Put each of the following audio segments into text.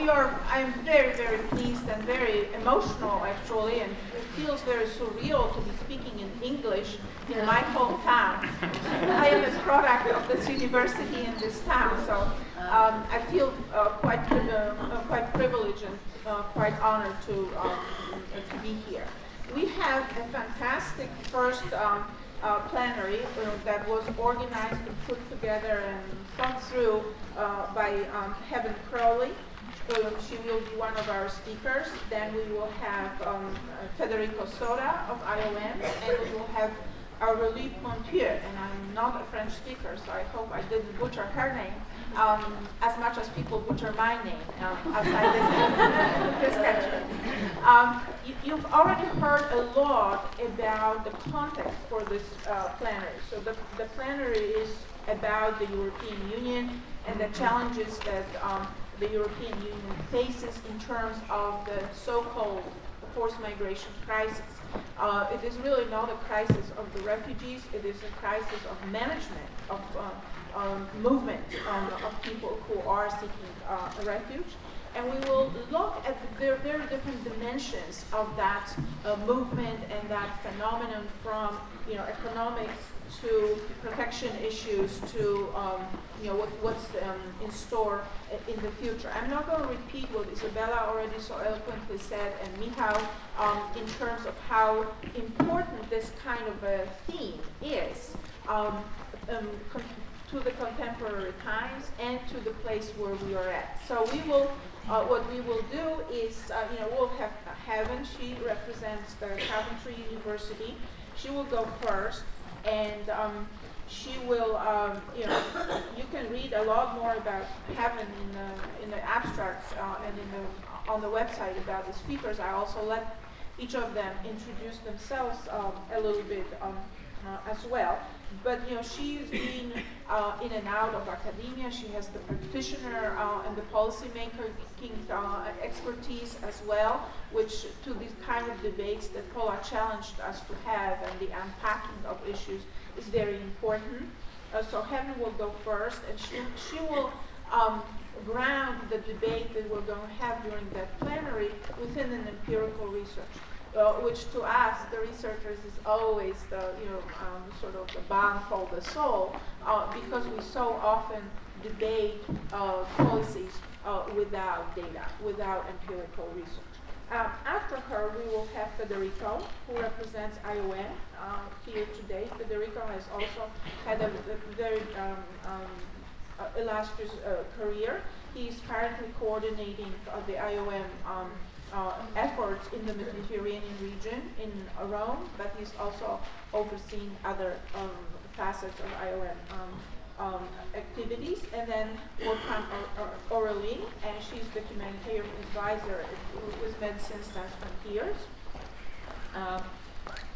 we are, I'm very, very pleased and very emotional actually, and it feels very surreal to be speaking in English in my hometown. I am a product of this university in this town, so um, I feel uh, quite, uh, uh, quite privileged and uh, quite honored to, um, to be here. We have a fantastic first um, uh, plenary uh, that was organized and put together and thought through uh, by um, Heaven Crawley. She will be one of our speakers. Then we will have um, Federico Soda of IOM, and we will have Aurélie Ponthieu, and I'm not a French speaker, so I hope I didn't butcher her name um, as much as people butcher my name um, outside this, this country. Um, you, have already heard a lot about the context for this uh, plenary. So the, the plenary is about the European Union and the challenges that um, the European Union faces in terms of the so-called forced migration crisis. Uh, it is really not a crisis of the refugees, it is a crisis of management of uh, um, movement um, of people who are seeking uh, refuge. And we will look at the very, very different dimensions of that uh, movement and that phenomenon from you know, economics to protection issues to um, you know what, what's um, in store in the future. I'm not going to repeat what Isabella already so eloquently said and Michał um, in terms of how important this kind of a theme is um, um, to the contemporary times and to the place where we are at. So we will. Uh, what we will do is, uh, you know, we'll have Heaven. She represents the Coventry University. She will go first and um, she will, um, you know, you can read a lot more about heaven in the, in the abstracts uh, and in the, on the website about the speakers. I also let each of them introduce themselves um, a little bit um, uh, as well. But you know, she's been uh, in and out of academia. She has the practitioner uh, and the policymaker uh, expertise as well, which to these kind of debates that Paula challenged us to have and the unpacking of issues is very important. Uh, so Heaven will go first, and she, she will um, ground the debate that we're going to have during that plenary within an empirical research uh, which to us, the researchers, is always the, you know, um, sort of the for the soul, uh, because we so often debate uh, policies uh, without data, without empirical research. Um, after her, we will have Federico, who represents IOM uh, here today. Federico has also had a, a very um, um, illustrious uh, career. He is currently coordinating the IOM uh, efforts in the Mediterranean region in Rome, but he's also overseeing other um, facets of IOM um, um, activities. And then will come Aurélie, and she's the humanitarian advisor with Médecins Sans Frontières. Um,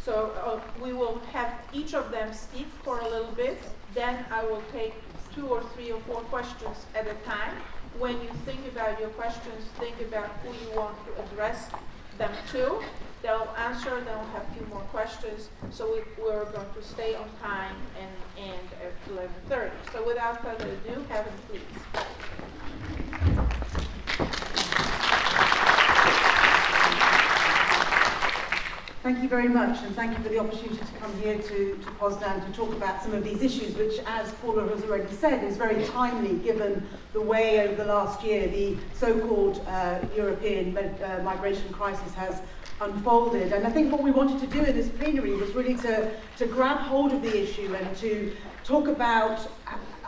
so uh, we will have each of them speak for a little bit. Then I will take two or three or four questions at a time when you think about your questions, think about who you want to address them to. They'll answer, then we'll have a few more questions. So we, we're going to stay on time and end at 11.30. So without further ado, Heaven, please. Thank you very much, and thank you for the opportunity to come here to, to Poznan to talk about some of these issues, which, as Paula has already said, is very timely given the way over the last year the so-called uh, European uh, migration crisis has unfolded. And I think what we wanted to do in this plenary was really to, to grab hold of the issue and to talk about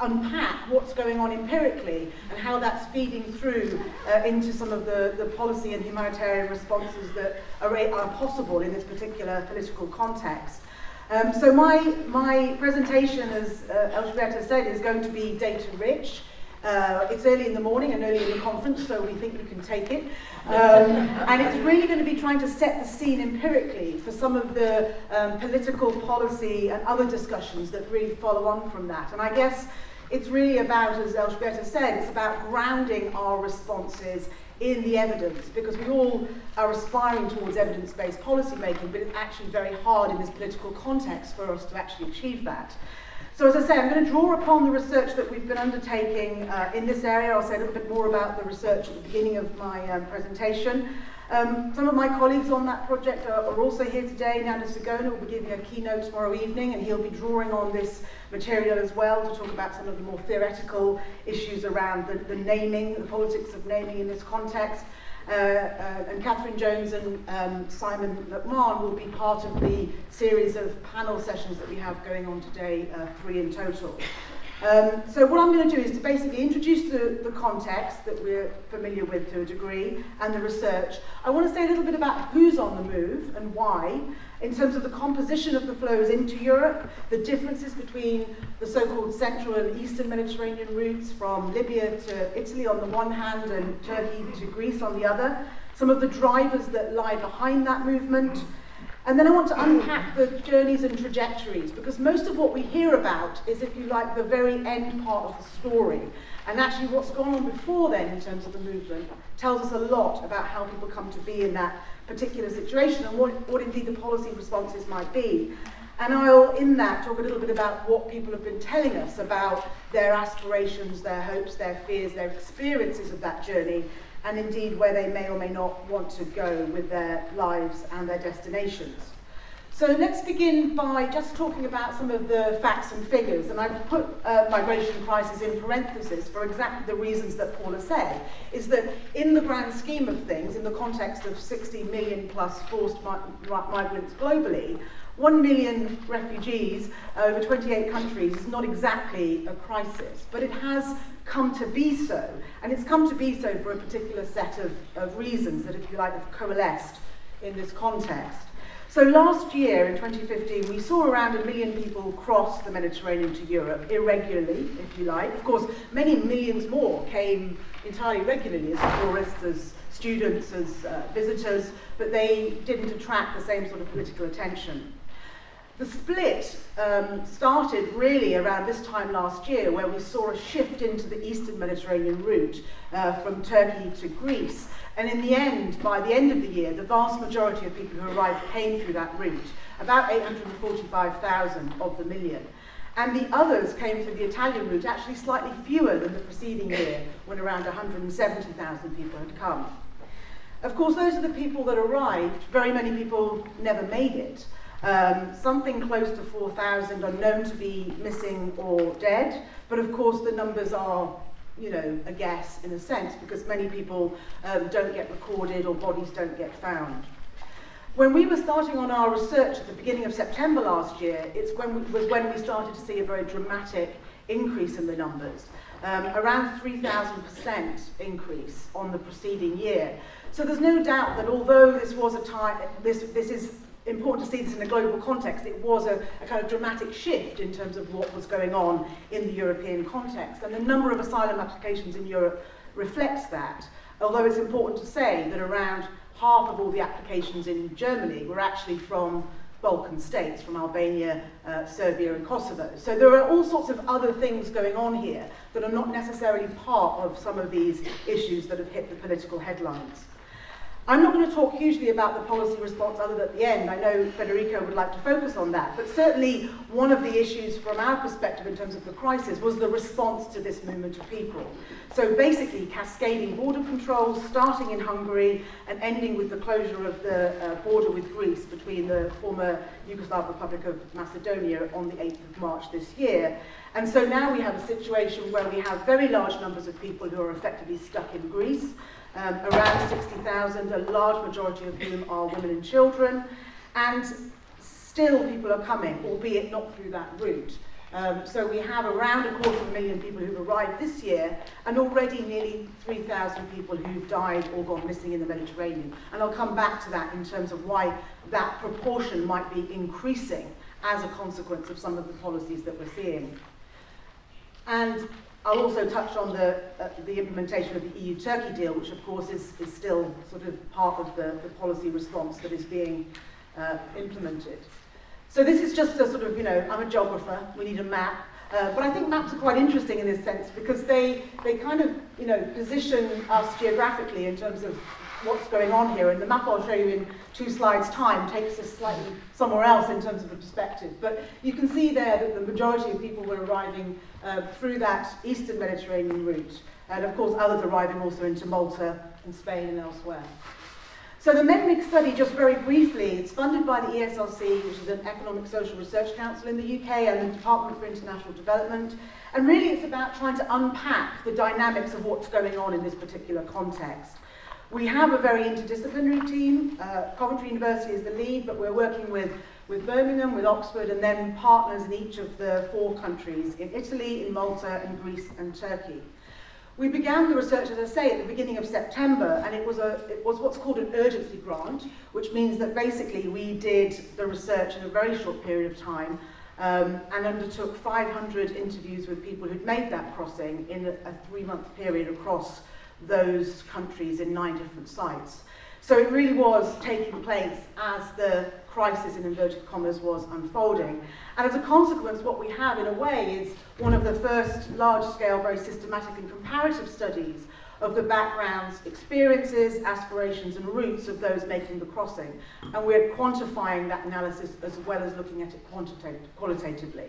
unpack what's going on empirically and how that's feeding through uh, into some of the, the policy and humanitarian responses that are, are possible in this particular political context. Um, so my, my presentation, as uh, said, is going to be data rich. Uh, it's early in the morning and early in the conference, so we think you can take it. Um, and it's really going to be trying to set the scene empirically for some of the um, political policy and other discussions that really follow on from that. And I guess it's really about, as Elżbieta said, it's about grounding our responses in the evidence because we all are aspiring towards evidence-based policy making, but it's actually very hard in this political context for us to actually achieve that. So as I say, I'm going to draw upon the research that we've been undertaking uh, in this area. I'll say a little bit more about the research at the beginning of my um, presentation. Um, some of my colleagues on that project are, are also here today. Nando Sagona will be giving a keynote tomorrow evening and he'll be drawing on this material as well to talk about some of the more theoretical issues around the, the naming, the politics of naming in this context. Uh, uh, and Catherine Jones and um, Simon McMahon will be part of the series of panel sessions that we have going on today, uh, three in total. Um, so what I'm going to do is to basically introduce the, the context that we're familiar with to a degree and the research. I want to say a little bit about who's on the move and why, in terms of the composition of the flows into Europe, the differences between the so-called central and eastern Mediterranean routes from Libya to Italy on the one hand and Turkey to Greece on the other, some of the drivers that lie behind that movement, and then I want to unpack the journeys and trajectories because most of what we hear about is, if you like, the very end part of the story. And actually, what's gone on before then in terms of the movement tells us a lot about how people come to be in that particular situation and what, what indeed the policy responses might be. And I'll, in that, talk a little bit about what people have been telling us about their aspirations, their hopes, their fears, their experiences of that journey, and indeed where they may or may not want to go with their lives and their destinations. So let's begin by just talking about some of the facts and figures. And I've put uh, migration crisis in parentheses for exactly the reasons that Paula said, is that in the grand scheme of things, in the context of 60 million plus forced mi migrants globally, 1 million refugees over 28 countries is not exactly a crisis, but it has come to be so. And it's come to be so for a particular set of, of reasons that, if you like, have coalesced in this context. So last year, in 2015, we saw around a million people cross the Mediterranean to Europe, irregularly, if you like. Of course, many millions more came entirely regularly as tourists, as students, as uh, visitors, but they didn't attract the same sort of political attention. The split um, started really around this time last year where we saw a shift into the eastern Mediterranean route uh, from Turkey to Greece. And in the end, by the end of the year, the vast majority of people who arrived came through that route, about 845,000 of the million. And the others came through the Italian route, actually slightly fewer than the preceding year, when around 170,000 people had come. Of course, those are the people that arrived. Very many people never made it. Um, something close to 4,000 are known to be missing or dead, but of course the numbers are you know, a guess in a sense because many people um, don't get recorded or bodies don't get found. When we were starting on our research at the beginning of September last year, it's when we, was when we started to see a very dramatic increase in the numbers, um, around 3,000% increase on the preceding year. So there's no doubt that although this was a time, this, this is important to see this in a global context. It was a, a kind of dramatic shift in terms of what was going on in the European context. And the number of asylum applications in Europe reflects that. Although it's important to say that around half of all the applications in Germany were actually from Balkan states, from Albania, uh, Serbia and Kosovo. So there are all sorts of other things going on here that are not necessarily part of some of these issues that have hit the political headlines. I'm not going to talk hugely about the policy response other than at the end. I know Federico would like to focus on that, but certainly one of the issues from our perspective in terms of the crisis was the response to this movement of people. So basically cascading border controls, starting in Hungary and ending with the closure of the uh, border with Greece between the former Yugoslav Republic of Macedonia on the 8th of March this year. And so now we have a situation where we have very large numbers of people who are effectively stuck in Greece um, around 60,000, a large majority of whom are women and children, and still people are coming, albeit not through that route. Um, so we have around a quarter of a million people who've arrived this year, and already nearly 3,000 people who've died or gone missing in the Mediterranean. And I'll come back to that in terms of why that proportion might be increasing as a consequence of some of the policies that we're seeing. And I'll also touch on the, uh, the implementation of the EU-Turkey deal, which of course is, is still sort of part of the, the policy response that is being uh, implemented. So this is just a sort of, you know, I'm a geographer, we need a map, uh, but I think maps are quite interesting in this sense because they, they kind of, you know, position us geographically in terms of what's going on here. And the map I'll show you in two slides' time takes us slightly somewhere else in terms of the perspective. But you can see there that the majority of people were arriving uh, through that eastern Mediterranean route. And of course, others arriving also into Malta and Spain and elsewhere. So the MEDMIG study, just very briefly, it's funded by the ESRC, which is an Economic Social Research Council in the UK, and the Department for International Development. And really it's about trying to unpack the dynamics of what's going on in this particular context. We have a very interdisciplinary team. Uh, Coventry University is the lead, but we're working with, with Birmingham, with Oxford, and then partners in each of the four countries, in Italy, in Malta, and Greece, and Turkey. We began the research, as I say, at the beginning of September, and it was, a, it was what's called an urgency grant, which means that basically we did the research in a very short period of time um, and undertook 500 interviews with people who'd made that crossing in a, a three-month period across those countries in nine different sites. So it really was taking place as the crisis in inverted commas was unfolding. And as a consequence, what we have in a way is one of the first large-scale, very systematic and comparative studies of the backgrounds, experiences, aspirations and roots of those making the crossing. And we're quantifying that analysis as well as looking at it qualitatively.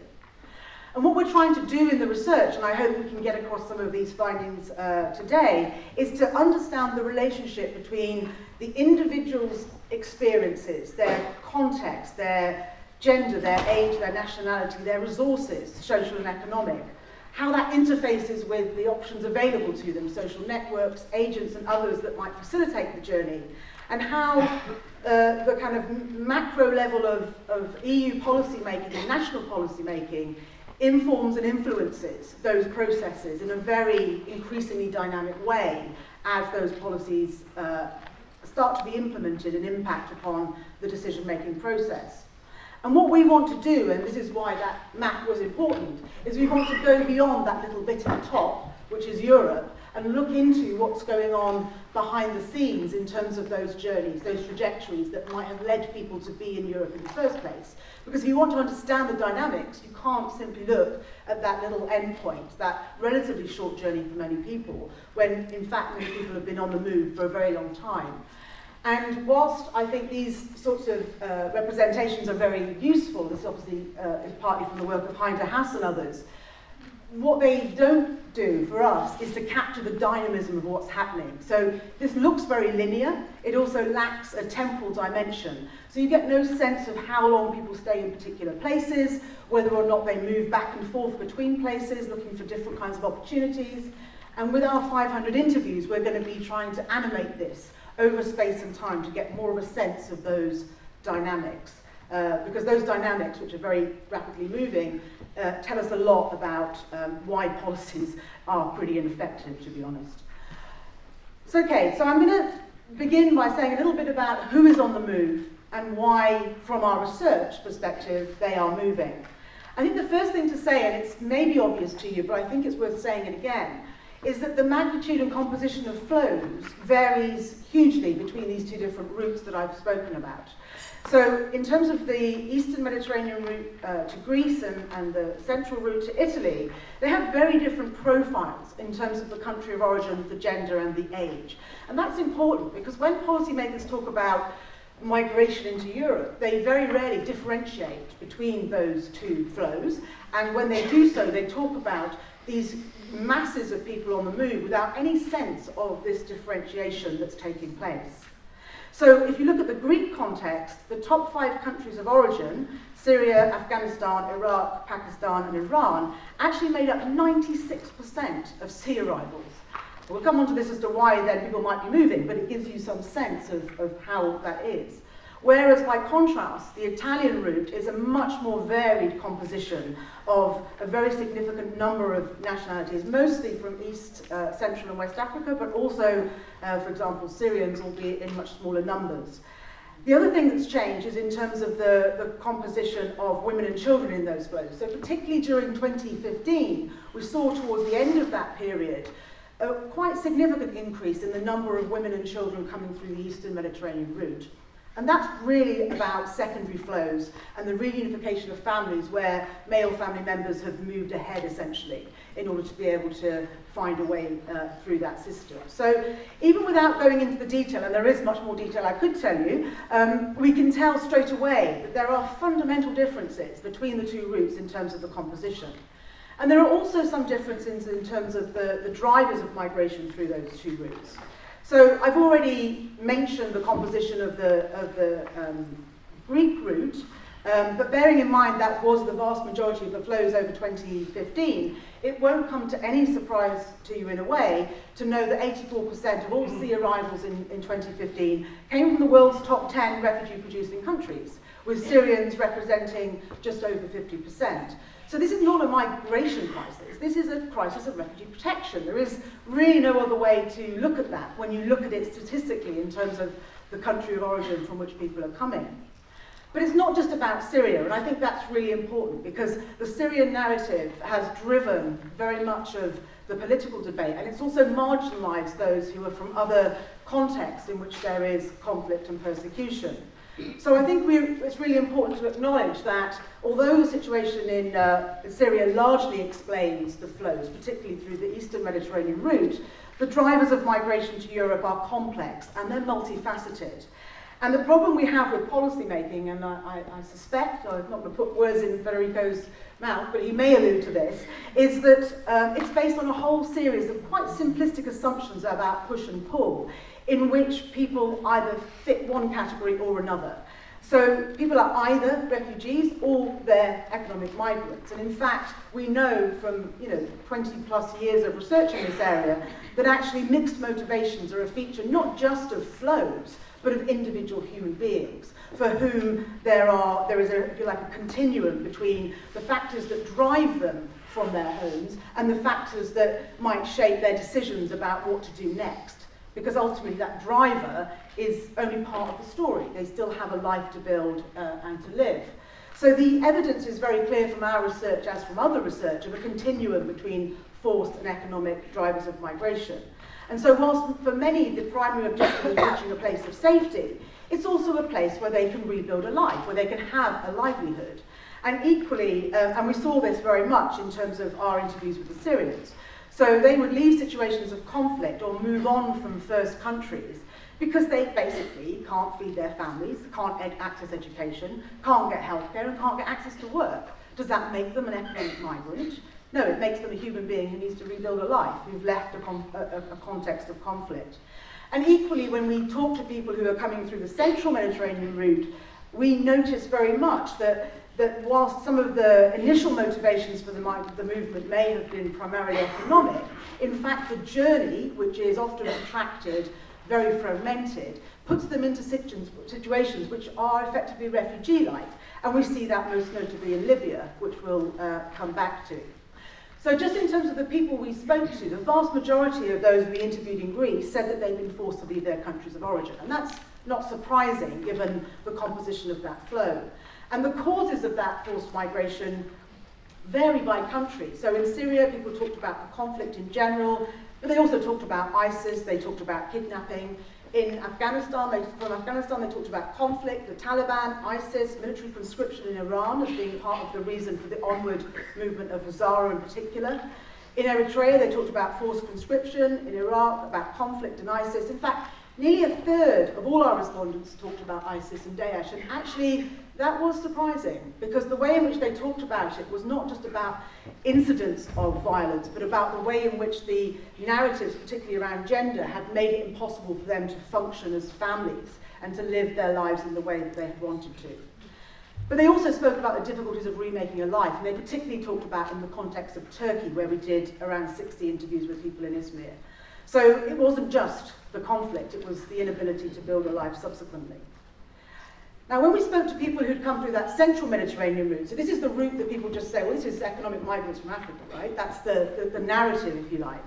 And what we're trying to do in the research, and I hope we can get across some of these findings uh, today, is to understand the relationship between the individual's experiences, their context, their gender, their age, their nationality, their resources, social and economic, how that interfaces with the options available to them, social networks, agents and others that might facilitate the journey, and how uh, the kind of macro level of, of EU policy making and national policy making informs and influences those processes in a very increasingly dynamic way as those policies uh, start to be implemented and impact upon the decision-making process. And what we want to do, and this is why that map was important, is we want to go beyond that little bit at the top, which is Europe, and look into what's going on behind the scenes in terms of those journeys, those trajectories that might have led people to be in Europe in the first place. Because if you want to understand the dynamics, you can't simply look at that little endpoint, that relatively short journey for many people, when in fact many people have been on the move for a very long time. And whilst I think these sorts of uh, representations are very useful, this obviously uh, is partly from the work of Hein de Haas and others, what they don't do for us is to capture the dynamism of what's happening. So this looks very linear. It also lacks a temporal dimension. So you get no sense of how long people stay in particular places, whether or not they move back and forth between places, looking for different kinds of opportunities. And with our 500 interviews, we're going to be trying to animate this over space and time to get more of a sense of those dynamics. Uh, because those dynamics, which are very rapidly moving, uh, tell us a lot about um, why policies are pretty ineffective, to be honest. So, okay, so I'm going to begin by saying a little bit about who is on the move and why, from our research perspective, they are moving. I think the first thing to say, and it's maybe obvious to you, but I think it's worth saying it again, is that the magnitude and composition of flows varies hugely between these two different routes that I've spoken about. So in terms of the eastern Mediterranean route uh, to Greece and, and the central route to Italy, they have very different profiles in terms of the country of origin, the gender and the age. And that's important because when policymakers talk about migration into Europe, they very rarely differentiate between those two flows. And when they do so, they talk about these masses of people on the move without any sense of this differentiation that's taking place. So if you look at the Greek context, the top five countries of origin, Syria, Afghanistan, Iraq, Pakistan and Iran, actually made up 96% of sea arrivals. We'll come on to this as to why then people might be moving, but it gives you some sense of, of how that is. Whereas by contrast, the Italian route is a much more varied composition of a very significant number of nationalities, mostly from East, uh, Central and West Africa, but also, uh, for example, Syrians, albeit in much smaller numbers. The other thing that's changed is in terms of the, the composition of women and children in those flows. So particularly during 2015, we saw towards the end of that period a quite significant increase in the number of women and children coming through the Eastern Mediterranean route. And that's really about secondary flows and the reunification of families where male family members have moved ahead essentially in order to be able to find a way uh, through that system. So even without going into the detail, and there is much more detail I could tell you, um, we can tell straight away that there are fundamental differences between the two routes in terms of the composition. And there are also some differences in terms of the, the drivers of migration through those two routes. So I've already mentioned the composition of the, of the um, Greek route, um, but bearing in mind that was the vast majority of the flows over 2015, it won't come to any surprise to you in a way to know that 84% of all sea arrivals in, in 2015 came from the world's top 10 refugee-producing countries, with Syrians representing just over 50%. So this is not a migration crisis. This is a crisis of refugee protection. There is really no other way to look at that when you look at it statistically in terms of the country of origin from which people are coming. But it's not just about Syria, and I think that's really important because the Syrian narrative has driven very much of the political debate, and it's also marginalised those who are from other contexts in which there is conflict and persecution. So I think it's really important to acknowledge that although the situation in uh, Syria largely explains the flows, particularly through the eastern Mediterranean route, the drivers of migration to Europe are complex and they're multifaceted. And the problem we have with policy making, and I, I, I suspect, I'm not going to put words in Federico's mouth, but he may allude to this, is that um, it's based on a whole series of quite simplistic assumptions about push and pull in which people either fit one category or another. So people are either refugees or they're economic migrants. And in fact, we know from you know 20 plus years of research in this area that actually mixed motivations are a feature not just of flows, but of individual human beings for whom there are there is a if you like a continuum between the factors that drive them from their homes and the factors that might shape their decisions about what to do next because ultimately that driver is only part of the story. They still have a life to build uh, and to live. So the evidence is very clear from our research as from other research of a continuum between forced and economic drivers of migration. And so whilst for many the primary objective is reaching a place of safety, it's also a place where they can rebuild a life, where they can have a livelihood. And equally, um, and we saw this very much in terms of our interviews with the Syrians, so they would leave situations of conflict or move on from first countries because they basically can't feed their families, can't access education, can't get healthcare, and can't get access to work. Does that make them an economic migrant? No, it makes them a human being who needs to rebuild a life, who've left a, a, a context of conflict. And equally, when we talk to people who are coming through the central Mediterranean route, we notice very much that that whilst some of the initial motivations for the, the movement may have been primarily economic, in fact the journey, which is often protracted, very fragmented, puts them into situations which are effectively refugee-like. And we see that most notably in Libya, which we'll uh, come back to. So just in terms of the people we spoke to, the vast majority of those we interviewed in Greece said that they'd been forced to leave their countries of origin. And that's not surprising given the composition of that flow. And the causes of that forced migration vary by country. So in Syria, people talked about the conflict in general, but they also talked about ISIS, they talked about kidnapping. In Afghanistan, they, from Afghanistan, they talked about conflict, the Taliban, ISIS, military conscription in Iran as being part of the reason for the onward movement of Hazara in particular. In Eritrea, they talked about forced conscription. In Iraq, about conflict and ISIS. In fact, nearly a third of all our respondents talked about ISIS and Daesh, and actually that was surprising because the way in which they talked about it was not just about incidents of violence, but about the way in which the narratives, particularly around gender, had made it impossible for them to function as families and to live their lives in the way that they had wanted to. But they also spoke about the difficulties of remaking a life, and they particularly talked about in the context of Turkey, where we did around 60 interviews with people in Izmir. So it wasn't just the conflict, it was the inability to build a life subsequently. Now, when we spoke to people who'd come through that central Mediterranean route, so this is the route that people just say, well, this is economic migrants from Africa, right? That's the, the, the narrative, if you like.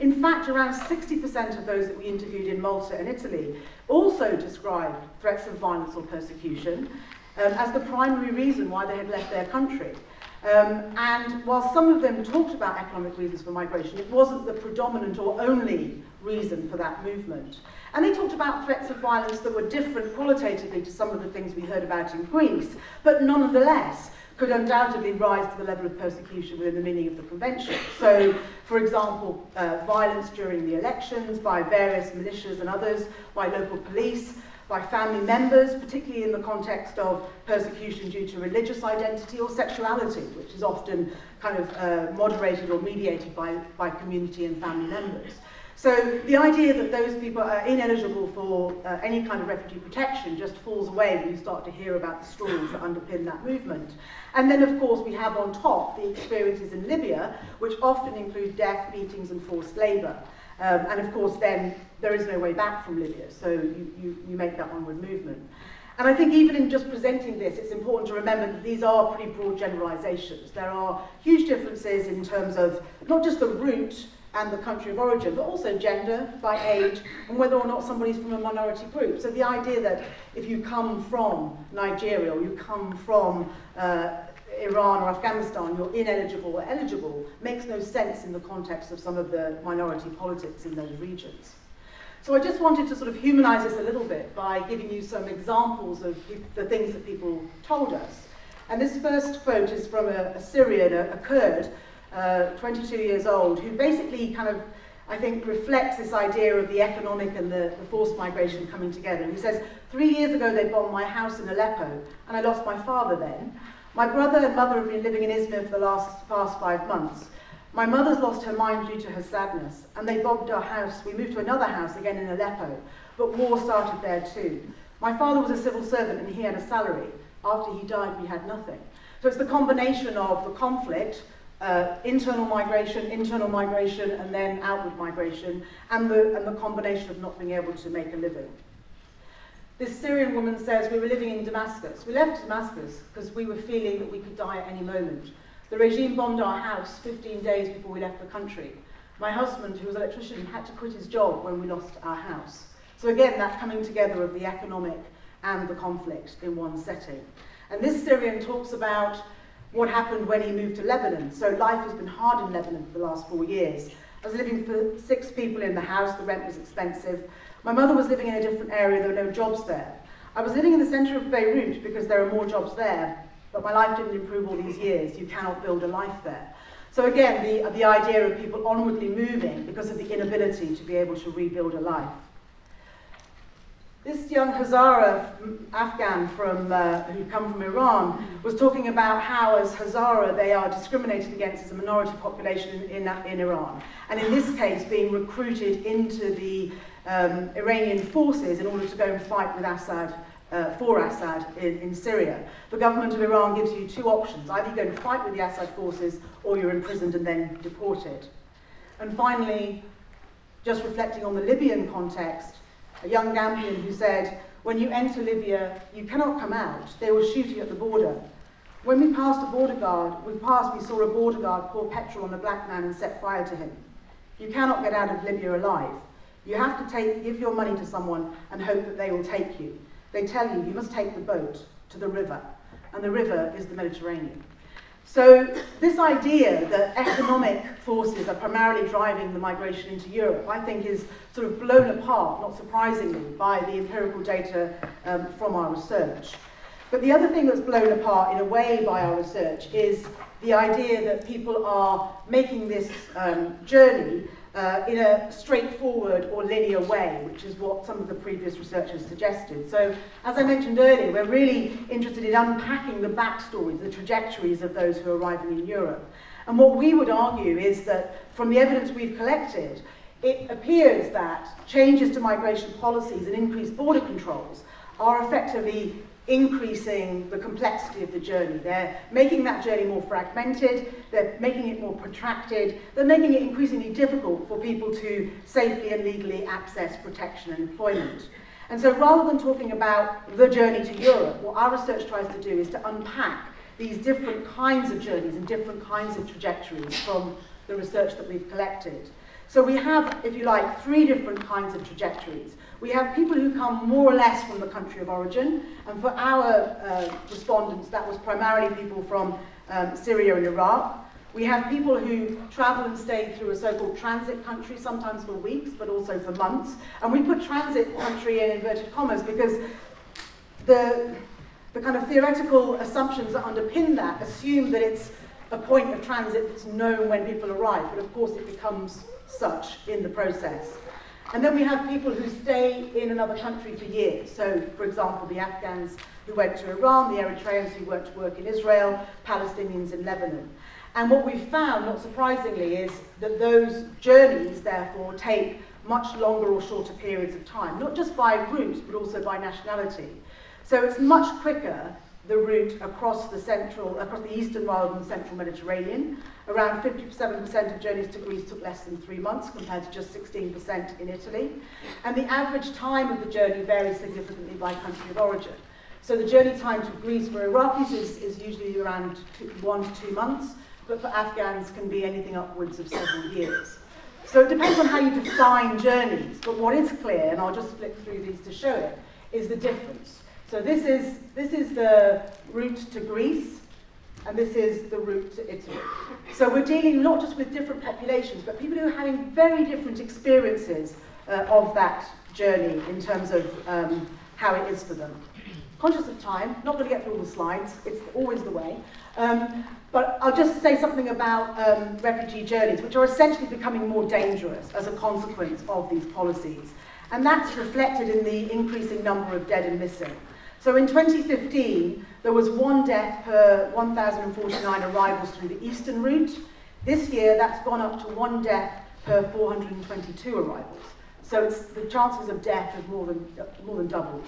In fact, around 60% of those that we interviewed in Malta and Italy also described threats of violence or persecution um, as the primary reason why they had left their country. Um, and while some of them talked about economic reasons for migration, it wasn't the predominant or only reason for that movement. And they talked about threats of violence that were different qualitatively to some of the things we heard about in Greece, but nonetheless could undoubtedly rise to the level of persecution within the meaning of the convention. So, for example, uh, violence during the elections by various militias and others, by local police, by family members, particularly in the context of persecution due to religious identity or sexuality, which is often kind of uh, moderated or mediated by, by community and family members. So the idea that those people are ineligible for uh, any kind of refugee protection just falls away when you start to hear about the stories that underpin that movement. And then, of course, we have on top the experiences in Libya, which often include death, beatings, and forced labour. Um, and of course, then there is no way back from Libya, so you, you, you make that onward movement. And I think even in just presenting this, it's important to remember that these are pretty broad generalizations. There are huge differences in terms of not just the route and the country of origin, but also gender, by age, and whether or not somebody's from a minority group. So the idea that if you come from Nigeria or you come from uh, Iran or Afghanistan, you're ineligible or eligible, makes no sense in the context of some of the minority politics in those regions. So I just wanted to sort of humanize this a little bit by giving you some examples of the things that people told us. And this first quote is from a, a Syrian, a, a Kurd, uh, 22 years old, who basically kind of, I think, reflects this idea of the economic and the, the forced migration coming together. And he says, three years ago they bombed my house in Aleppo, and I lost my father then. My brother and mother have been living in Izmir for the last past five months. My mother's lost her mind due to her sadness, and they bombed our house. We moved to another house, again in Aleppo, but war started there too. My father was a civil servant and he had a salary. After he died, we had nothing. So it's the combination of the conflict, uh, internal migration, internal migration, and then outward migration, and the, and the combination of not being able to make a living. This Syrian woman says, we were living in Damascus. We left Damascus because we were feeling that we could die at any moment. The regime bombed our house 15 days before we left the country. My husband, who was an electrician, had to quit his job when we lost our house. So again, that coming together of the economic and the conflict in one setting. And this Syrian talks about what happened when he moved to Lebanon. So life has been hard in Lebanon for the last four years. I was living for six people in the house, the rent was expensive. My mother was living in a different area, there were no jobs there. I was living in the centre of Beirut because there are more jobs there, but my life didn't improve all these years. You cannot build a life there. So again, the, the idea of people onwardly moving because of the inability to be able to rebuild a life. This young Hazara Afghan from, uh, who come from Iran was talking about how as Hazara they are discriminated against as a minority population in, in, Iran. And in this case being recruited into the um, Iranian forces in order to go and fight with Assad, uh, for Assad in, in Syria. The government of Iran gives you two options. Either you go and fight with the Assad forces or you're imprisoned and then deported. And finally, just reflecting on the Libyan context, a young Gambian who said, when you enter Libya, you cannot come out. They will shoot you at the border. When we passed a border guard, we passed, we saw a border guard pour petrol on a black man and set fire to him. You cannot get out of Libya alive. You have to take, give your money to someone and hope that they will take you. They tell you you must take the boat to the river, and the river is the Mediterranean. So this idea that economic forces are primarily driving the migration into Europe, I think is sort of blown apart, not surprisingly, by the empirical data um, from our research. But the other thing that's blown apart in a way by our research is the idea that people are making this um, journey uh, in a straightforward or linear way, which is what some of the previous researchers suggested. So, as I mentioned earlier, we're really interested in unpacking the backstories, the trajectories of those who are arriving in Europe. And what we would argue is that from the evidence we've collected, it appears that changes to migration policies and increased border controls are effectively increasing the complexity of the journey. They're making that journey more fragmented, they're making it more protracted, they're making it increasingly difficult for people to safely and legally access protection and employment. And so rather than talking about the journey to Europe, what our research tries to do is to unpack these different kinds of journeys and different kinds of trajectories from the research that we've collected. So we have, if you like, three different kinds of trajectories. We have people who come more or less from the country of origin, and for our uh, respondents, that was primarily people from um, Syria and Iraq. We have people who travel and stay through a so-called transit country, sometimes for weeks, but also for months. And we put transit country in inverted commas because the, the kind of theoretical assumptions that underpin that assume that it's a point of transit that's known when people arrive, but of course it becomes such in the process. And then we have people who stay in another country for years. So, for example, the Afghans who went to Iran, the Eritreans who went to work in Israel, Palestinians in Lebanon. And what we've found, not surprisingly, is that those journeys, therefore, take much longer or shorter periods of time, not just by route, but also by nationality. So it's much quicker the route across the central, across the eastern rather than central Mediterranean. Around 57% of journeys to Greece took less than three months, compared to just 16% in Italy. And the average time of the journey varies significantly by country of origin. So the journey time to Greece for Iraqis is, is usually around two, one to two months, but for Afghans can be anything upwards of several years. So it depends on how you define journeys, but what is clear, and I'll just flip through these to show it, is the difference. So this is, this is the route to Greece, and this is the route to Italy. So we're dealing not just with different populations, but people who are having very different experiences uh, of that journey in terms of um, how it is for them. Conscious of time, not going to get through all the slides, it's always the way. Um, but I'll just say something about um, refugee journeys, which are essentially becoming more dangerous as a consequence of these policies. And that's reflected in the increasing number of dead and missing. So in 2015, there was one death per 1,049 arrivals through the eastern route. This year, that's gone up to one death per 422 arrivals. So the chances of death have more than, more than doubled.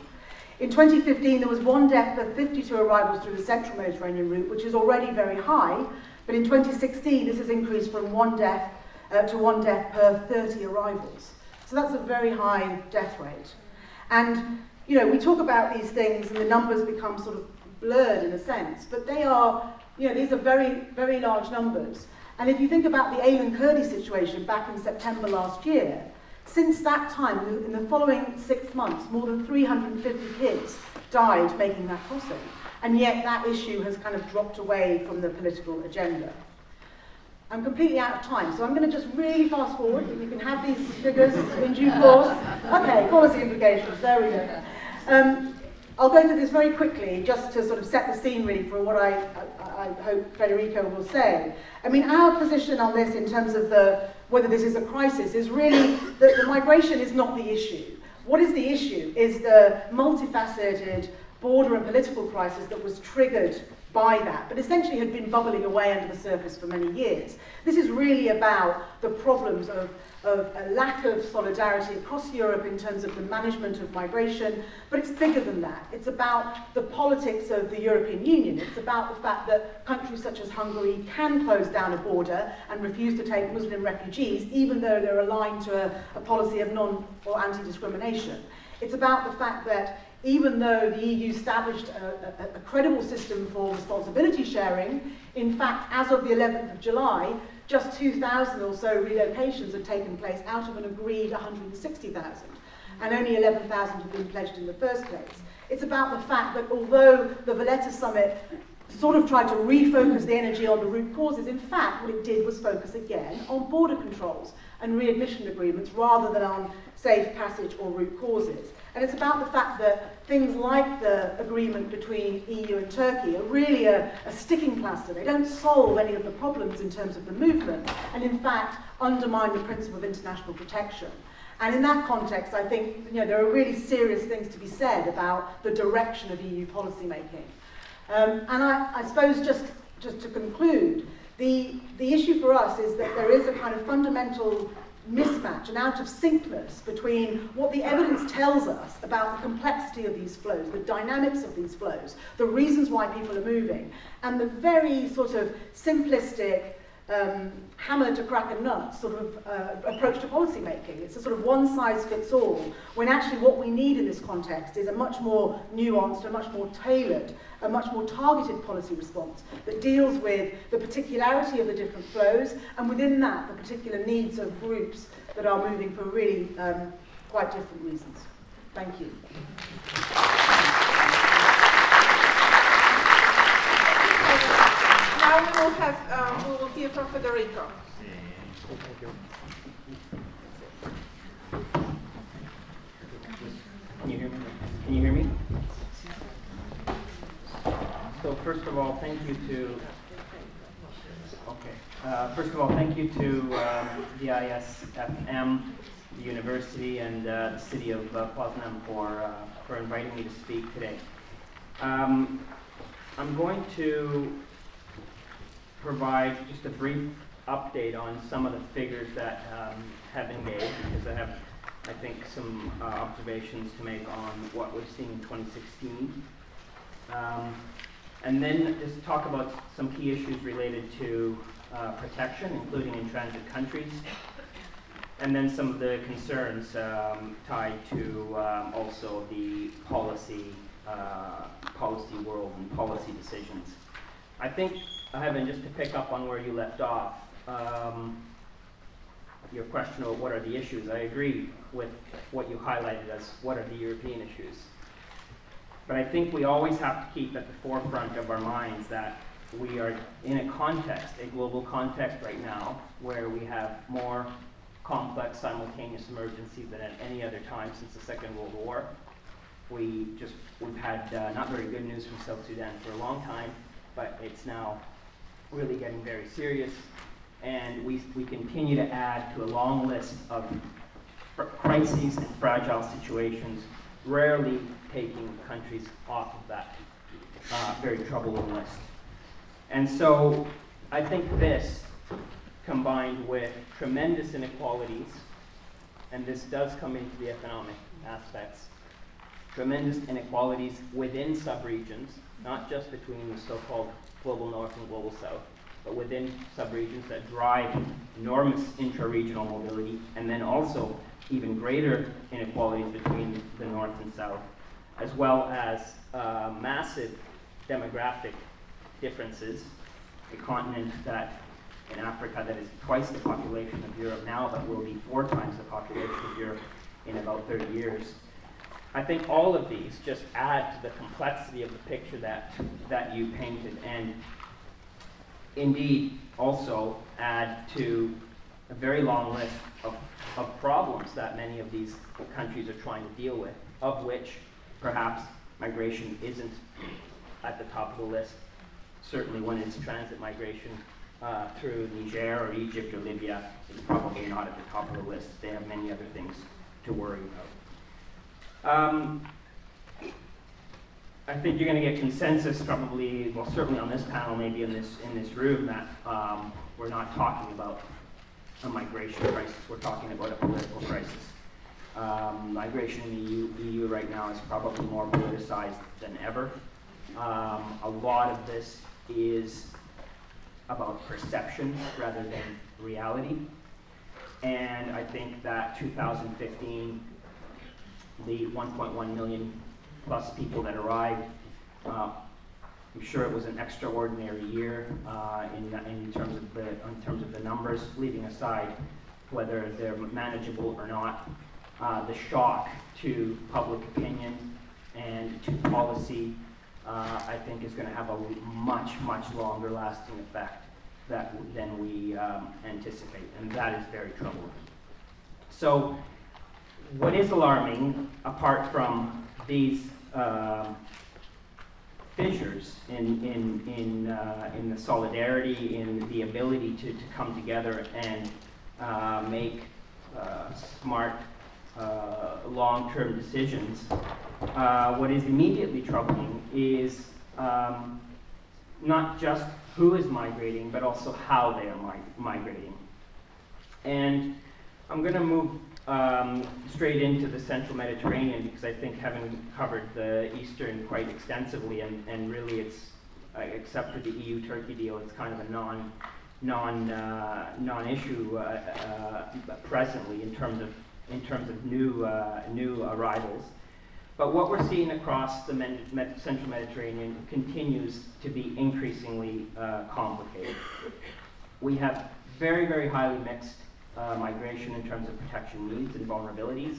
In 2015, there was one death per 52 arrivals through the central Mediterranean route, which is already very high. But in 2016, this has increased from one death uh, to one death per 30 arrivals. So that's a very high death rate. And, you know, we talk about these things and the numbers become sort of blurred in a sense, but they are, you know, these are very, very large numbers. And if you think about the Aylan Kurdi situation back in September last year, since that time, in the following six months, more than 350 kids died making that crossing. And yet that issue has kind of dropped away from the political agenda. I'm completely out of time, so I'm going to just really fast forward. You can have these figures in due course. Okay, policy implications, there we go. Um, I'll go into this very quickly just to sort of set the scene really for what I, I, I hope Federico will say. I mean, our position on this in terms of the, whether this is a crisis is really that the migration is not the issue. What is the issue is the multifaceted border and political crisis that was triggered by that, but essentially had been bubbling away under the surface for many years. This is really about the problems of of a lack of solidarity across Europe in terms of the management of migration, but it's bigger than that. It's about the politics of the European Union. It's about the fact that countries such as Hungary can close down a border and refuse to take Muslim refugees, even though they're aligned to a, a policy of non or anti-discrimination. It's about the fact that even though the EU established a, a, a credible system for responsibility sharing, in fact, as of the 11th of July, Just 2,000 or so relocations had taken place out of an agreed 160,000, and only 11,000 had been pledged in the first place. It's about the fact that although the Valletta Summit sort of tried to refocus the energy on the root causes, in fact, what it did was focus again on border controls and readmission agreements rather than on safe passage or root causes. And it's about the fact that things like the agreement between EU and Turkey are really a, a sticking plaster. They don't solve any of the problems in terms of the movement, and in fact undermine the principle of international protection. And in that context, I think you know, there are really serious things to be said about the direction of EU policymaking. Um, and I, I suppose just, just to conclude, the, the issue for us is that there is a kind of fundamental mismatch, an out of syncness between what the evidence tells us about the complexity of these flows, the dynamics of these flows, the reasons why people are moving, and the very sort of simplistic um, hammer to crack a nut sort of uh, approach to policy making. It's a sort of one size fits all, when actually what we need in this context is a much more nuanced, a much more tailored, a much more targeted policy response that deals with the particularity of the different flows and within that the particular needs of groups that are moving for really um, quite different reasons. Thank you. Now have, uh, we will hear from Federico. Can you hear me? Can you hear me? So first of all, thank you to, okay. Uh, first of all, thank you to um, the ISFM, the university, and uh, the city of uh, Poznan for, uh, for inviting me to speak today. Um, I'm going to provide just a brief update on some of the figures that um, have been made, because I have, I think, some uh, observations to make on what we've seen in 2016. Um, and then just talk about some key issues related to uh, protection, including in transit countries, and then some of the concerns um, tied to um, also the policy, uh, policy world and policy decisions. I think, Heaven, just to pick up on where you left off, um, your question of what are the issues, I agree with what you highlighted as what are the European issues. But I think we always have to keep at the forefront of our minds that we are in a context, a global context right now, where we have more complex simultaneous emergencies than at any other time since the Second World War. We just, we've had uh, not very good news from South Sudan for a long time, but it's now really getting very serious. And we, we continue to add to a long list of crises and fragile situations, rarely taking countries off of that uh, very troubling list. And so I think this, combined with tremendous inequalities, and this does come into the economic aspects, tremendous inequalities within subregions, not just between the so-called global north and global south, but within subregions that drive enormous intra-regional mobility, and then also even greater inequalities between the north and south, as well as uh, massive demographic differences. A continent that in Africa that is twice the population of Europe now, but will be four times the population of Europe in about 30 years. I think all of these just add to the complexity of the picture that, that you painted, and indeed also add to a very long list of, of problems that many of these countries are trying to deal with, of which perhaps migration isn't at the top of the list. Certainly when it's transit migration uh, through Niger or Egypt or Libya, it's probably not at the top of the list. They have many other things to worry about. Um, I think you're going to get consensus probably, well certainly on this panel, maybe in this, in this room, that um, we're not talking about a migration crisis, we're talking about a political crisis. Um, migration in the EU, EU, right now is probably more politicized than ever. Um, a lot of this is about perception rather than reality. And I think that 2015, the 1.1 million plus people that arrived, uh, I'm sure it was an extraordinary year uh, in, in, terms of the, in terms of the numbers, leaving aside whether they're manageable or not. Uh, the shock to public opinion and to policy, uh, I think is going to have a much, much longer lasting effect that, than we um, anticipate, and that is very troubling. So, what is alarming, apart from these uh, fissures in, in, in, uh, in the solidarity, in the ability to, to come together and uh, make uh, smart uh, long-term decisions. Uh, what is immediately troubling is um, not just who is migrating, but also how they are mi migrating. And I'm going to move um, straight into the central Mediterranean because I think having covered the eastern quite extensively and, and really it's, uh, except for the EU-Turkey deal, it's kind of a non, non, uh, non-issue uh, uh presently in terms of, in terms of new, uh, new arrivals. But what we're seeing across the Med Med central Mediterranean continues to be increasingly uh, complicated. We have very, very highly mixed uh, migration in terms of protection needs and vulnerabilities,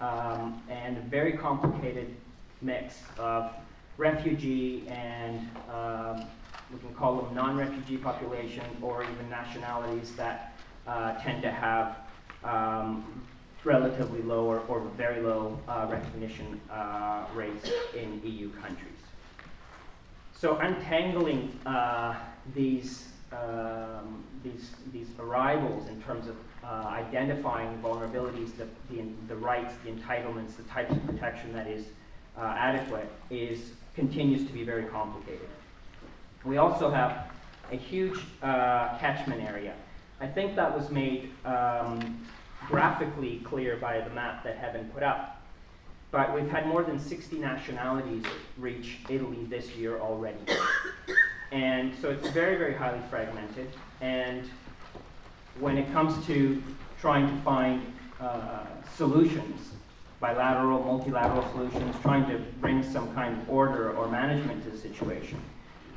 um, and a very complicated mix of refugee and um, we can call them non-refugee population, or even nationalities that uh, tend to have um, relatively low or, or very low uh, recognition uh, rates in EU countries. So untangling uh, these, um, these, these arrivals in terms of uh, identifying vulnerabilities, the, the, the, rights, the entitlements, the types of protection that is uh, adequate is, continues to be very complicated. We also have a huge uh, catchment area. I think that was made um, graphically clear by the map that been put up. But we've had more than 60 nationalities reach Italy this year already. And so it's very, very highly fragmented. And when it comes to trying to find uh, solutions, bilateral, multilateral solutions, trying to bring some kind of order or management to the situation,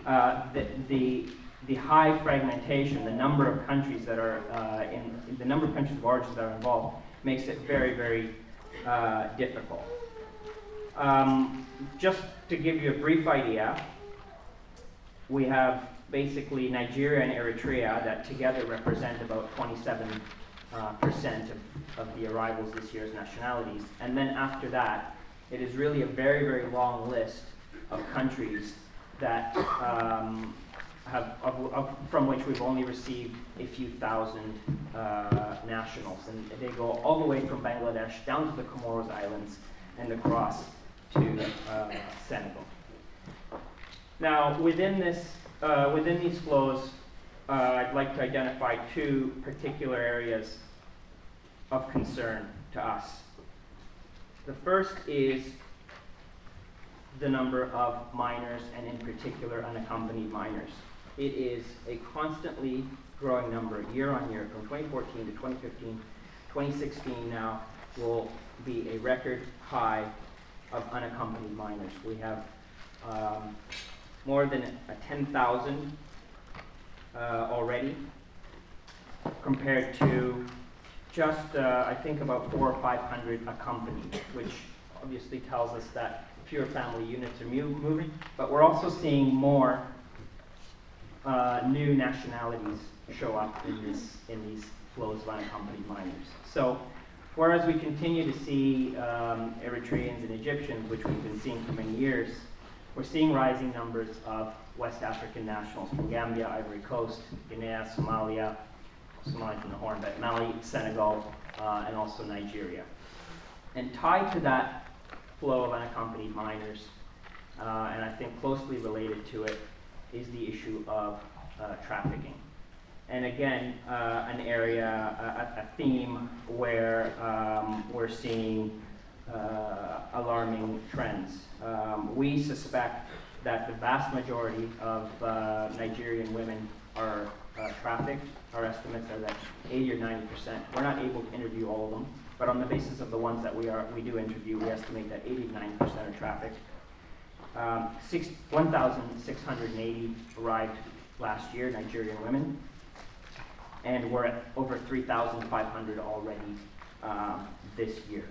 uh, the, the, the, high fragmentation, the number of countries that are uh, in, the number of countries of origin that are involved makes it very, very uh, difficult. Um, just to give you a brief idea, we have basically Nigeria and Eritrea that together represent about 27 uh, percent of, of the arrivals this year's nationalities. And then after that, it is really a very, very long list of countries that um, have, of, of, from which we've only received a few thousand uh, nationals. And they go all the way from Bangladesh down to the Comoros Islands and across to uh, Senegal. Now, within, this, uh, within these flows, uh, I'd like to identify two particular areas of concern to us. The first is the number of minors, and in particular, unaccompanied minors. It is a constantly growing number year on year from 2014 to 2015. 2016 now will be a record high of unaccompanied minors. We have um, more than 10,000 uh, already compared to just, uh, I think, about four or 500 a company, which obviously tells us that fewer family units are moving, but we're also seeing more uh, new nationalities show up in, this, in these flows of unaccompanied minors. So whereas we continue to see um, Eritreans and Egyptians, which we've been seeing for many years, we're seeing rising numbers of West African nationals from Gambia, Ivory Coast, Guinea, Somalia, Somalia from the Horn, but Mali, Senegal, uh, and also Nigeria. And tied to that flow of unaccompanied minors, uh, and I think closely related to it, is the issue of uh, trafficking. And again, uh, an area, a, a, theme where um, we're seeing uh, alarming trends. Um, we suspect that the vast majority of uh, Nigerian women are uh, trafficked. Our estimates are that 80 or 90 percent. We're not able to interview all of them, but on the basis of the ones that we are we do interview, we estimate that 80 to 90 percent are trafficked. Um, 1,680 arrived last year, Nigerian women, and we're at over 3,500 already um, this year.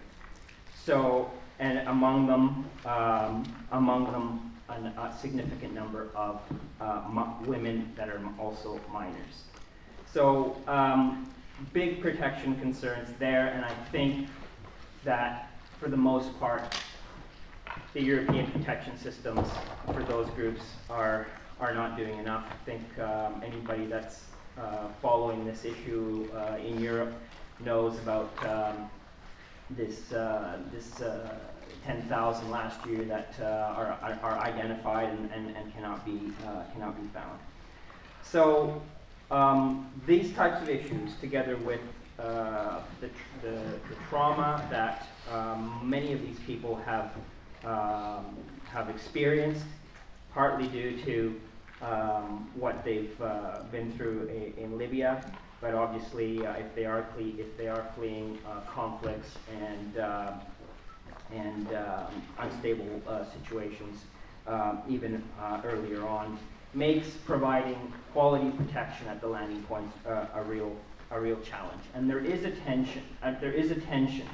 So, and among them, um, among them, an, a significant number of uh, women that are also minors. So, um, big protection concerns there, and I think that for the most part, the European protection systems for those groups are, are not doing enough. I think um, anybody that's uh, following this issue uh, in Europe knows about um, this, uh, this uh, 10,000 last year that uh, are, are identified and, and, and cannot, be, uh, cannot be found. So um, these types of issues, together with the, the, the, trauma that um, many of these people have um, have experienced, partly due to um, what they've uh, been through in Libya, but obviously uh, if they are if they are fleeing uh, conflicts and uh, and um, unstable uh, situations, um, even earlier on, makes providing quality protection at the landing points a real a real challenge. And there is a tension. there is a tension,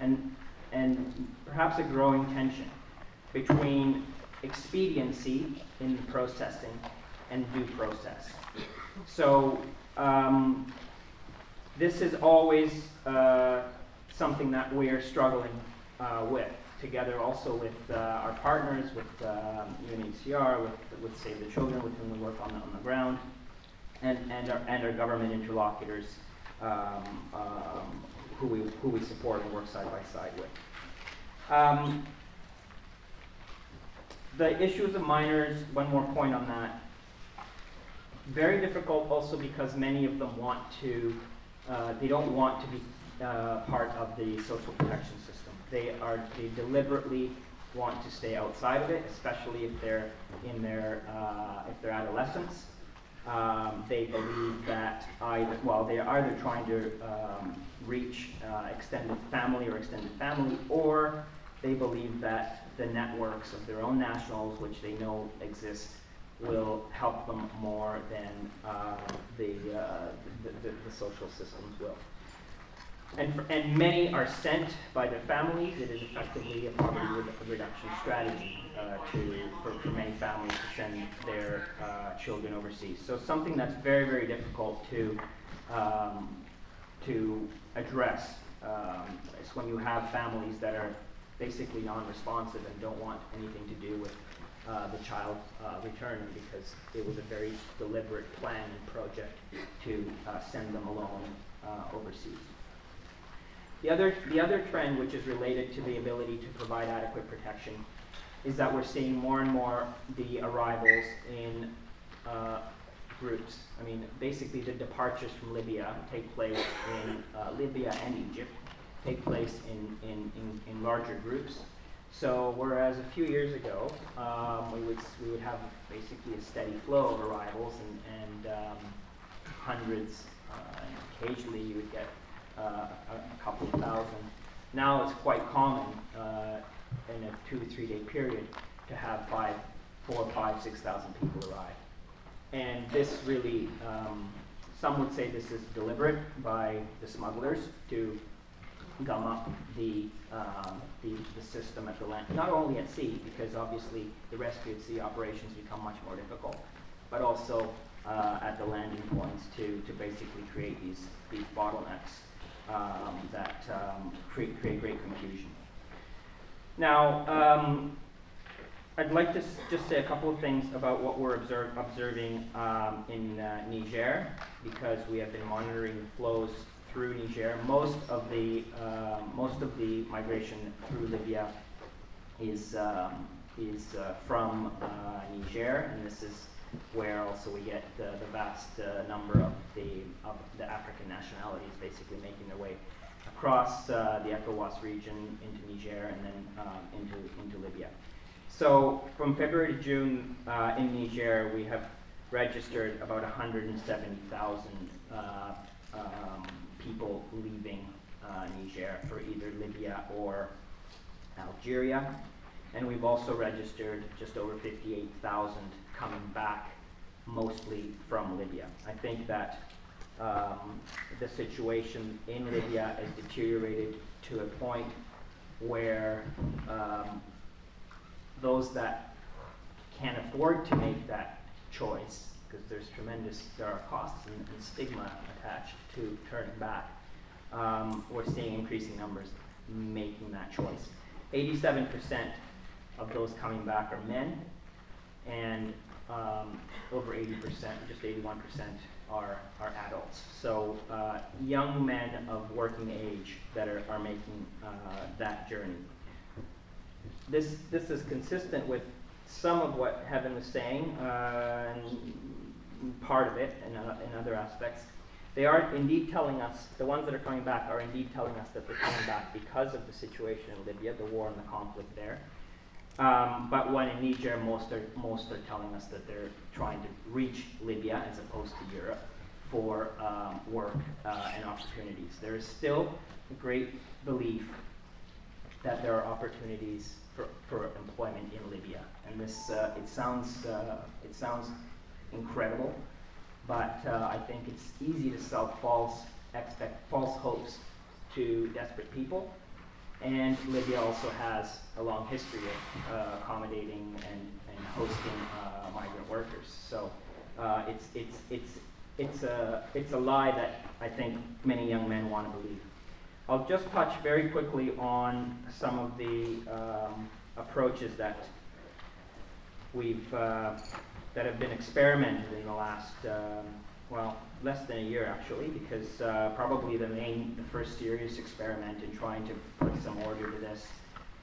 and and perhaps a growing tension between expediency in processing and due process. So um, this is always uh, something that we are struggling uh, with, together also with uh, our partners, with um, UNHCR, with, with Save the Children, with whom we work on the, on the ground, and, and, our, and our government interlocutors um, um, who, we, who we support and work side by side with. Um, the issues of minors, one more point on that. Very difficult also because many of them want to, uh, they don't want to be uh, part of the social protection system. They are, they deliberately want to stay outside of it, especially if they're in their, uh, if they're adolescents. Um, they believe that either, well, they are either trying to um, reach uh, extended family or extended family, or they believe that the networks of their own nationals, which they know exist, will help them more than uh, the, uh, the, the, the, social systems will. And, for, and many are sent by their families. It is effectively a poverty reduction strategy uh, to, for, for, many families to send their uh, children overseas. So something that's very, very difficult to, um, to address um, is when you have families that are basically non-responsive and don't want anything to do with uh, the child uh, returning because it was a very deliberate plan and project to uh, send them alone uh, overseas. The other, the other trend, which is related to the ability to provide adequate protection, is that we're seeing more and more the arrivals in uh, groups. I mean, basically the departures from Libya take place in uh, Libya and Egypt, take place in, in, in, in, larger groups. So whereas a few years ago, um, we, would, we would have basically a steady flow of arrivals and, and um, hundreds, uh, and occasionally you would get uh, a, couple of thousand. Now it's quite common uh, in a two to three day period to have five, four, five, six thousand people arrive. And this really, um, some would say this is deliberate by the smugglers to gum up the, um, the, the, system at the land, not only at sea, because obviously the rescue at sea operations become much more difficult, but also uh, at the landing points to, to basically create these, these bottlenecks um, that um, create, create great confusion. Now, um, I'd like to just say a couple of things about what we're observe, observing um, in uh, Niger, because we have been monitoring the flows through Niger. Most of the uh, most of the migration through Libya is um, is uh, from uh, Niger, and this is where also we get the, the vast uh, number of the of the African nationalities basically making their way across uh, the ECOWAS region into Niger and then um, into into Libya. So from February to June uh, in Niger, we have registered about 170,000 um, people leaving uh, Niger for either Libya or Algeria. And we've also registered just over 58,000 coming back, mostly from Libya. I think that um, the situation in Libya has deteriorated to a point where um, those that can afford to make that choice because there's tremendous, there are costs and, and stigma attached to turning back. Um, we're seeing increasing numbers making that choice. 87% of those coming back are men, and um, over 80%, just 81% are, are adults. So uh, young men of working age that are, are making uh, that journey. This, this is consistent with some of what Heaven was saying, uh, and part of it and uh, in other aspects. They are indeed telling us, the ones that are coming back are indeed telling us that they're coming back because of the situation in Libya, the war and the conflict there. Um, but when in Niger, most are, most are telling us that they're trying to reach Libya as opposed to Europe for um, work uh, and opportunities. There is still a great belief that there are opportunities for, for employment in Libya. And this, uh, it sounds, uh, it sounds incredible, but uh, I think it's easy to sell false expect false hopes to desperate people. And Libya also has a long history of uh, accommodating and, and hosting uh, migrant workers. So Uh, it's, it's, it's, it's, a, it's a lie that I think many young men want to believe. I'll just touch very quickly on some of the um, approaches that we've uh, that have been experimented in the last um, well less than a year actually because uh, probably the main the first serious experiment in trying to put some order to this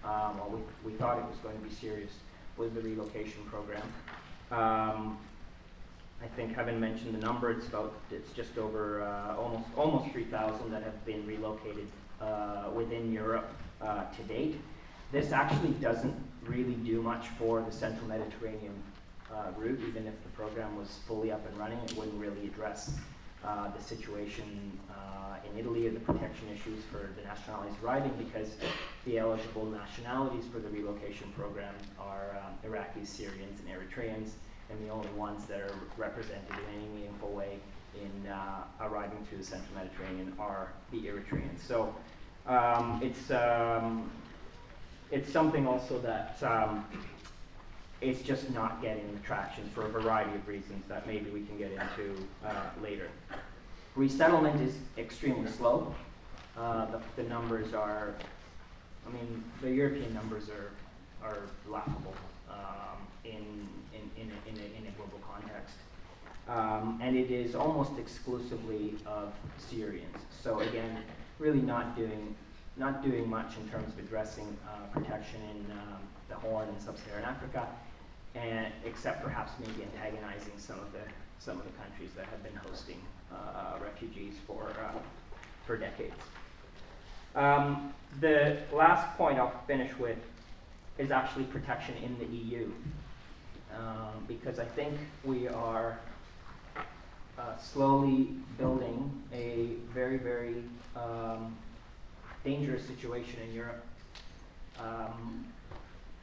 um, well we, we thought it was going to be serious was the relocation program. Um, I think having mentioned the number it's about it's just over uh, almost almost 3,000 that have been relocated uh, within Europe uh, to date. This actually doesn't really do much for the central Mediterranean uh, route, even if the program was fully up and running, it wouldn't really address uh, the situation uh, in Italy or the protection issues for the nationalities arriving because the eligible nationalities for the relocation program are um, Iraqis, Syrians, and Eritreans, and the only ones that are represented in any meaningful way in uh, arriving through the central Mediterranean are the Eritreans. So um, it's um, it's something also that um, it's just not getting the traction for a variety of reasons that maybe we can get into uh, later. Resettlement is extremely slow. Uh, the, the, numbers are, I mean, the European numbers are, are laughable um, in, in, in, a, in, a, in a global context. Um, and it is almost exclusively of Syrians. So again, really not doing not doing much in terms of addressing uh, protection in um, the Horn and Sub-Saharan Africa, and except perhaps maybe antagonizing some of the some of the countries that have been hosting uh, refugees for uh, for decades. Um, the last point I'll finish with is actually protection in the EU, um, because I think we are uh, slowly building a very, very um, dangerous situation in Europe.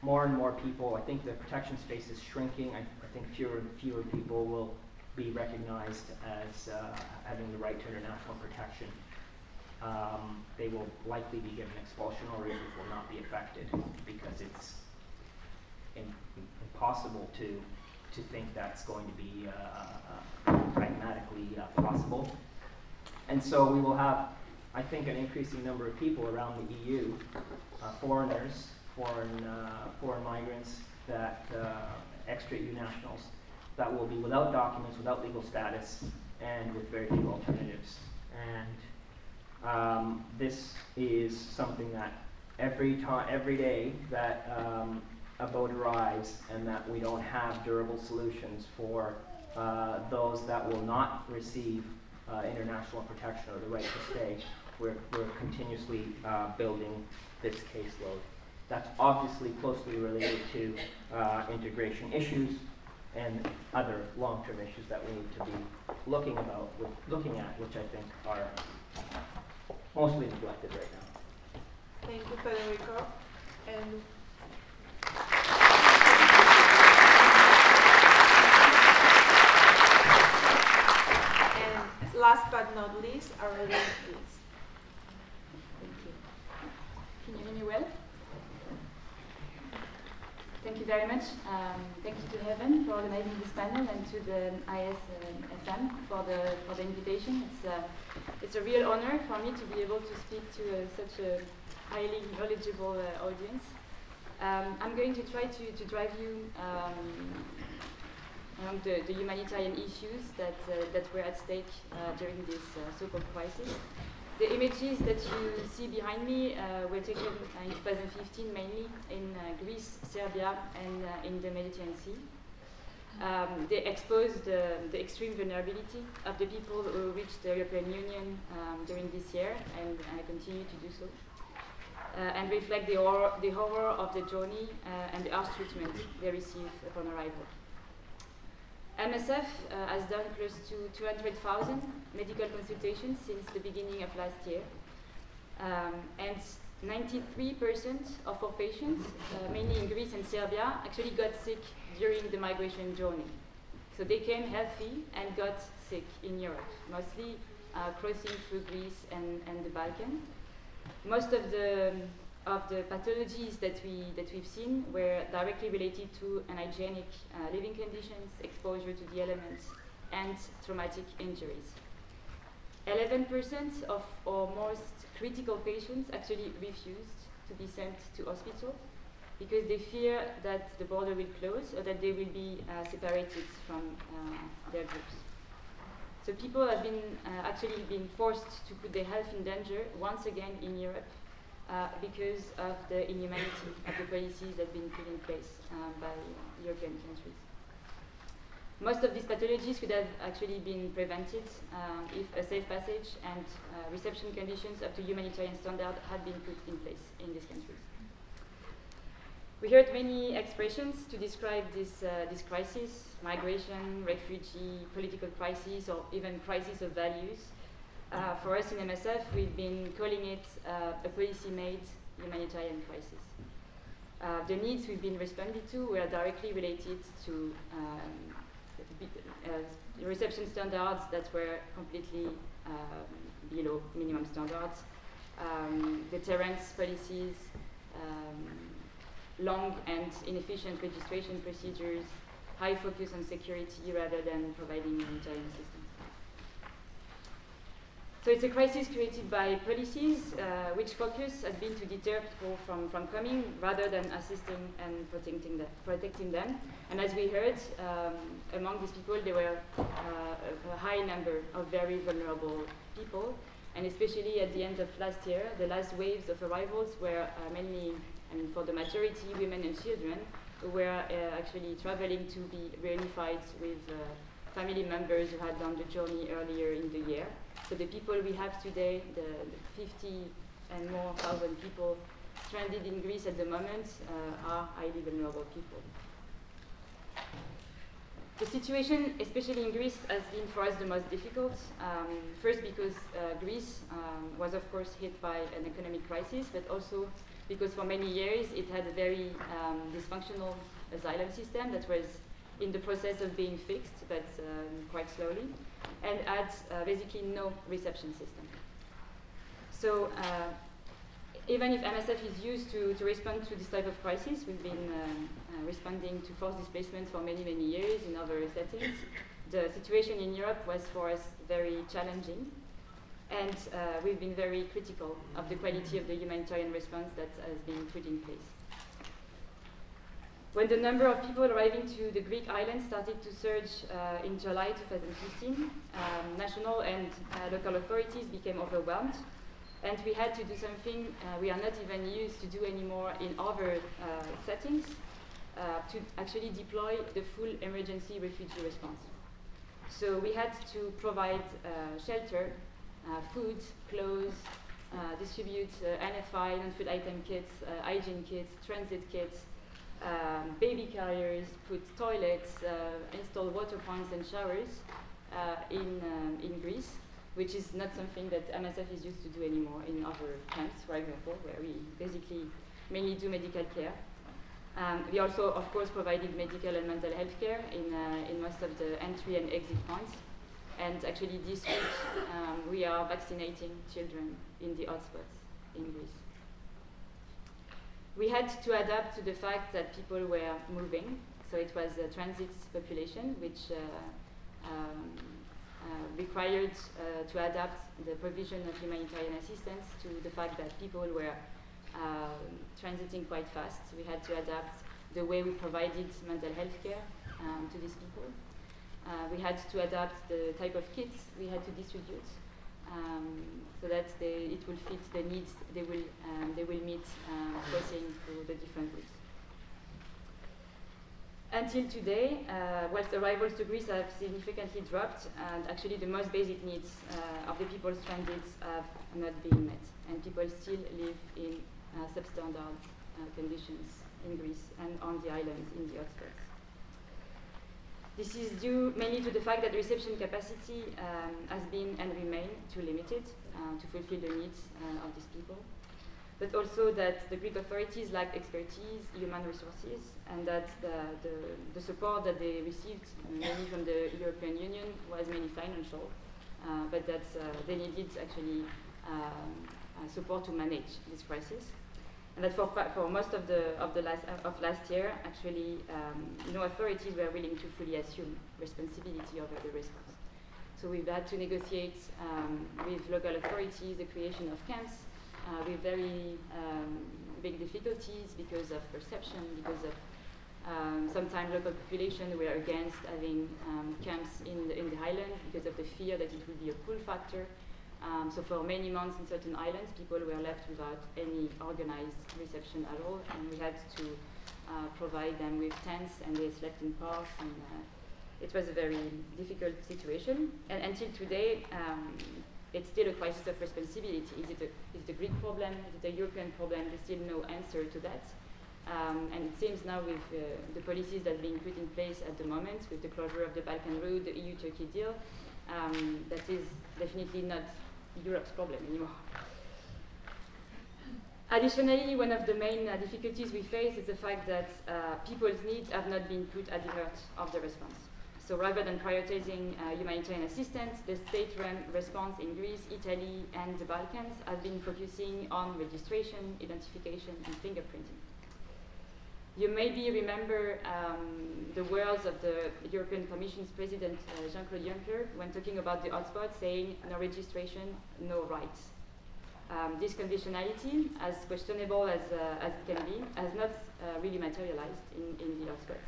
More and more people, I think the protection space is shrinking. I, I think fewer and fewer people will be recognized as uh, having the right to international protection. Um, they will likely be given expulsion or it will not be affected because it's in, impossible to to think that's going to be uh, uh, pragmatically uh, possible. And so we will have I think, an increasing number of people around the EU, uh, foreigners, foreign, uh, foreign migrants, that uh, extra-EU nationals, that will be without documents, without legal status, and with very few alternatives. And um, this is something that every time, every day that um, a boat arrives and that we don't have durable solutions for uh, those that will not receive uh, international protection or the right to stay, we're, we're continuously uh, building this caseload. That's obviously closely related to uh, integration issues and other long-term issues that we need to be looking about, with, looking at, which I think are mostly neglected right now. Thank you, Federico. And and last but not least, Aurelie, please. Thank you. Can you hear me well? Thank you very much. Um, thank you to Heaven for organizing this panel and to the ISFM for the for the invitation. It's a, uh, it's a real honor for me to be able to speak to uh, such a highly knowledgeable uh, audience. Um, I'm going to try to, to drive you um, along the, the, humanitarian issues that, uh, that were at stake uh, during this uh, so-called crisis. The images that you see behind me uh, were taken in 2015 mainly in uh, Greece, Serbia, and uh, in the Mediterranean Sea. Um, they exposed the extreme vulnerability of the people who reached the European Union um, during this year and I continue to do so, uh, and reflect the horror, the horror of the journey uh, and the harsh treatment they receive upon arrival. MSF uh, has done close to 200,000 medical consultations since the beginning of last year. Um, and 93% of our patients, uh, mainly in Greece and Serbia, actually got sick during the migration journey. So they came healthy and got sick in Europe, mostly uh, crossing through Greece and, and the Balkan. Most of the of the pathologies that, we, that we've seen were directly related to unhygienic uh, living conditions, exposure to the elements, and traumatic injuries. 11% of our most critical patients actually refused to be sent to hospital because they fear that the border will close or that they will be uh, separated from uh, their groups. So people have been uh, actually been forced to put their health in danger once again in Europe uh, because of the inhumanity of the policies that have been put in place uh, by European countries. Most of these pathologies could have actually been prevented um, if a safe passage and uh, reception conditions up to humanitarian standard had been put in place in these countries. We heard many expressions to describe this, uh, this crisis, migration, refugee, political crisis, or even crisis of values. Uh, for us in MSF, we've been calling it uh, a policy-made humanitarian crisis. Uh, the needs we've been responding to were directly related to um, uh, reception standards that were completely um, below minimum standards, um, deterrence policies, um, long and inefficient registration procedures, high focus on security rather than providing humanitarian assistance. So it's a crisis created by policies uh, which focus has been to deter people from, from coming rather than assisting and protecting, the, protecting them. And as we heard, um, among these people there were uh, a, high number of very vulnerable people. And especially at the end of last year, the last waves of arrivals were uh, mainly, mean, for the majority, women and children, who were uh, actually traveling to be reunified with uh, family members who had done the journey earlier in the year. So the people we have today, the, the 50 and more thousand people stranded in Greece at the moment, uh, are highly vulnerable people. The situation, especially in Greece, has been for us the most difficult. Um, first, because uh, Greece um, was, of course, hit by an economic crisis, but also because for many years it had a very um, dysfunctional asylum system that was in the process of being fixed, but um, quite slowly and had uh, basically no reception system. So uh, even if MSF is used to, to respond to this type of crisis, we've been uh, uh, responding to forced displacement for many, many years in other settings. The situation in Europe was for us very challenging, and uh, we've been very critical of the quality of the humanitarian response that has been put in place. When the number of people arriving to the Greek islands started to surge uh, in July 2015, um, national and uh, local authorities became overwhelmed, and we had to do something uh, we are not even used to do anymore in other uh, settings uh, to actually deploy the full emergency refugee response. So we had to provide uh, shelter, food, clothes, distribute NFI, non-food item kits, hygiene kits, transit kits, um, baby carriers, put toilets, uh, install water points and showers uh, in, um, in Greece, which is not something that MSF is used to do anymore in other camps, for example, where we basically mainly do medical care. Um, we also, of course, provided medical and mental health care in, uh, in most of the entry and exit points. And actually, this week, um, we are vaccinating children in the hotspots in Greece we had to adapt to the fact that people were moving. So it was a transit population, which uh, um, uh, required uh, to adapt the provision of humanitarian assistance to the fact that people were um, transiting quite fast. We had to adapt the way we provided mental health care um, to these people. Uh, we had to adapt the type of kits we had to distribute um, so that they, it will fit the needs they will, um, they will meet uh, crossing through the different routes. Until today, uh, whilst arrivals to Greece have significantly dropped, and actually the most basic needs uh, of the people stranded have not been met, and people still live in uh, substandard uh, conditions in Greece and on the islands in the hotspots. This is due mainly to the fact that the reception capacity um, has been and remain too limited uh, to fulfill the needs uh, of these people, but also that the Greek authorities lack expertise, human resources, and that the, the, the support that they received mainly from the European Union was mainly financial, uh, but that uh, they needed actually um, uh, support to manage this crisis. And that for, for most of the of the last of last year, actually, um, no authorities were willing to fully assume responsibility over the response. So we've had to negotiate um, with local authorities the creation of camps uh, with very um, big difficulties because of perception, because of um, sometimes local population were against having um, camps in the, in the island because of the fear that it would be a pull factor. Um, so for many months in certain islands, people were left without any organized reception at all, and we had to uh, provide them with tents, and they slept in parks, and uh, it was a very difficult situation. And until today, um, it's still a crisis of responsibility. Is it a, is it a Greek problem? Is it a European problem? There's still no answer to that. Um, and it seems now with uh, the policies that are being put in place at the moment, with the closure of the Balkan route, the EU-Turkey deal, um, that is definitely not Europe's problem anymore. Additionally, one of the main uh, difficulties we face is the fact that uh, people's needs have not been put at the heart of the response. So rather than prioritizing uh, humanitarian assistance, the state-run response in Greece, Italy, and the Balkans has been focusing on registration, identification, and fingerprinting. You maybe remember um, the words of the European Commission's President uh, Jean-Claude Juncker when talking about the hotspot, saying no registration, no rights. Um, this conditionality, as questionable as, uh, as it can be, has not uh, really materialized in, in the hotspots.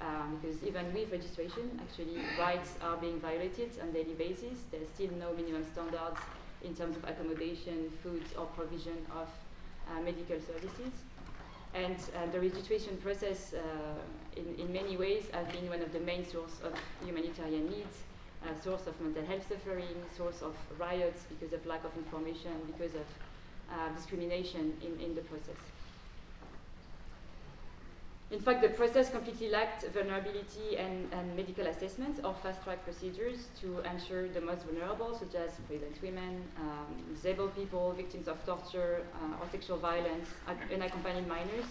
Um, because even with registration, actually rights are being violated on a daily basis. There's still no minimum standards in terms of accommodation, food, or provision of uh, medical services. And uh, the registration process, uh, in, in many ways, has been one of the main sources of humanitarian needs, a source of mental health suffering, source of riots because of lack of information, because of uh, discrimination in, in the process. In fact, the process completely lacked vulnerability and, and medical assessments or fast-track procedures to ensure the most vulnerable, such as pregnant women, um, disabled people, victims of torture uh, or sexual violence, unaccompanied minors,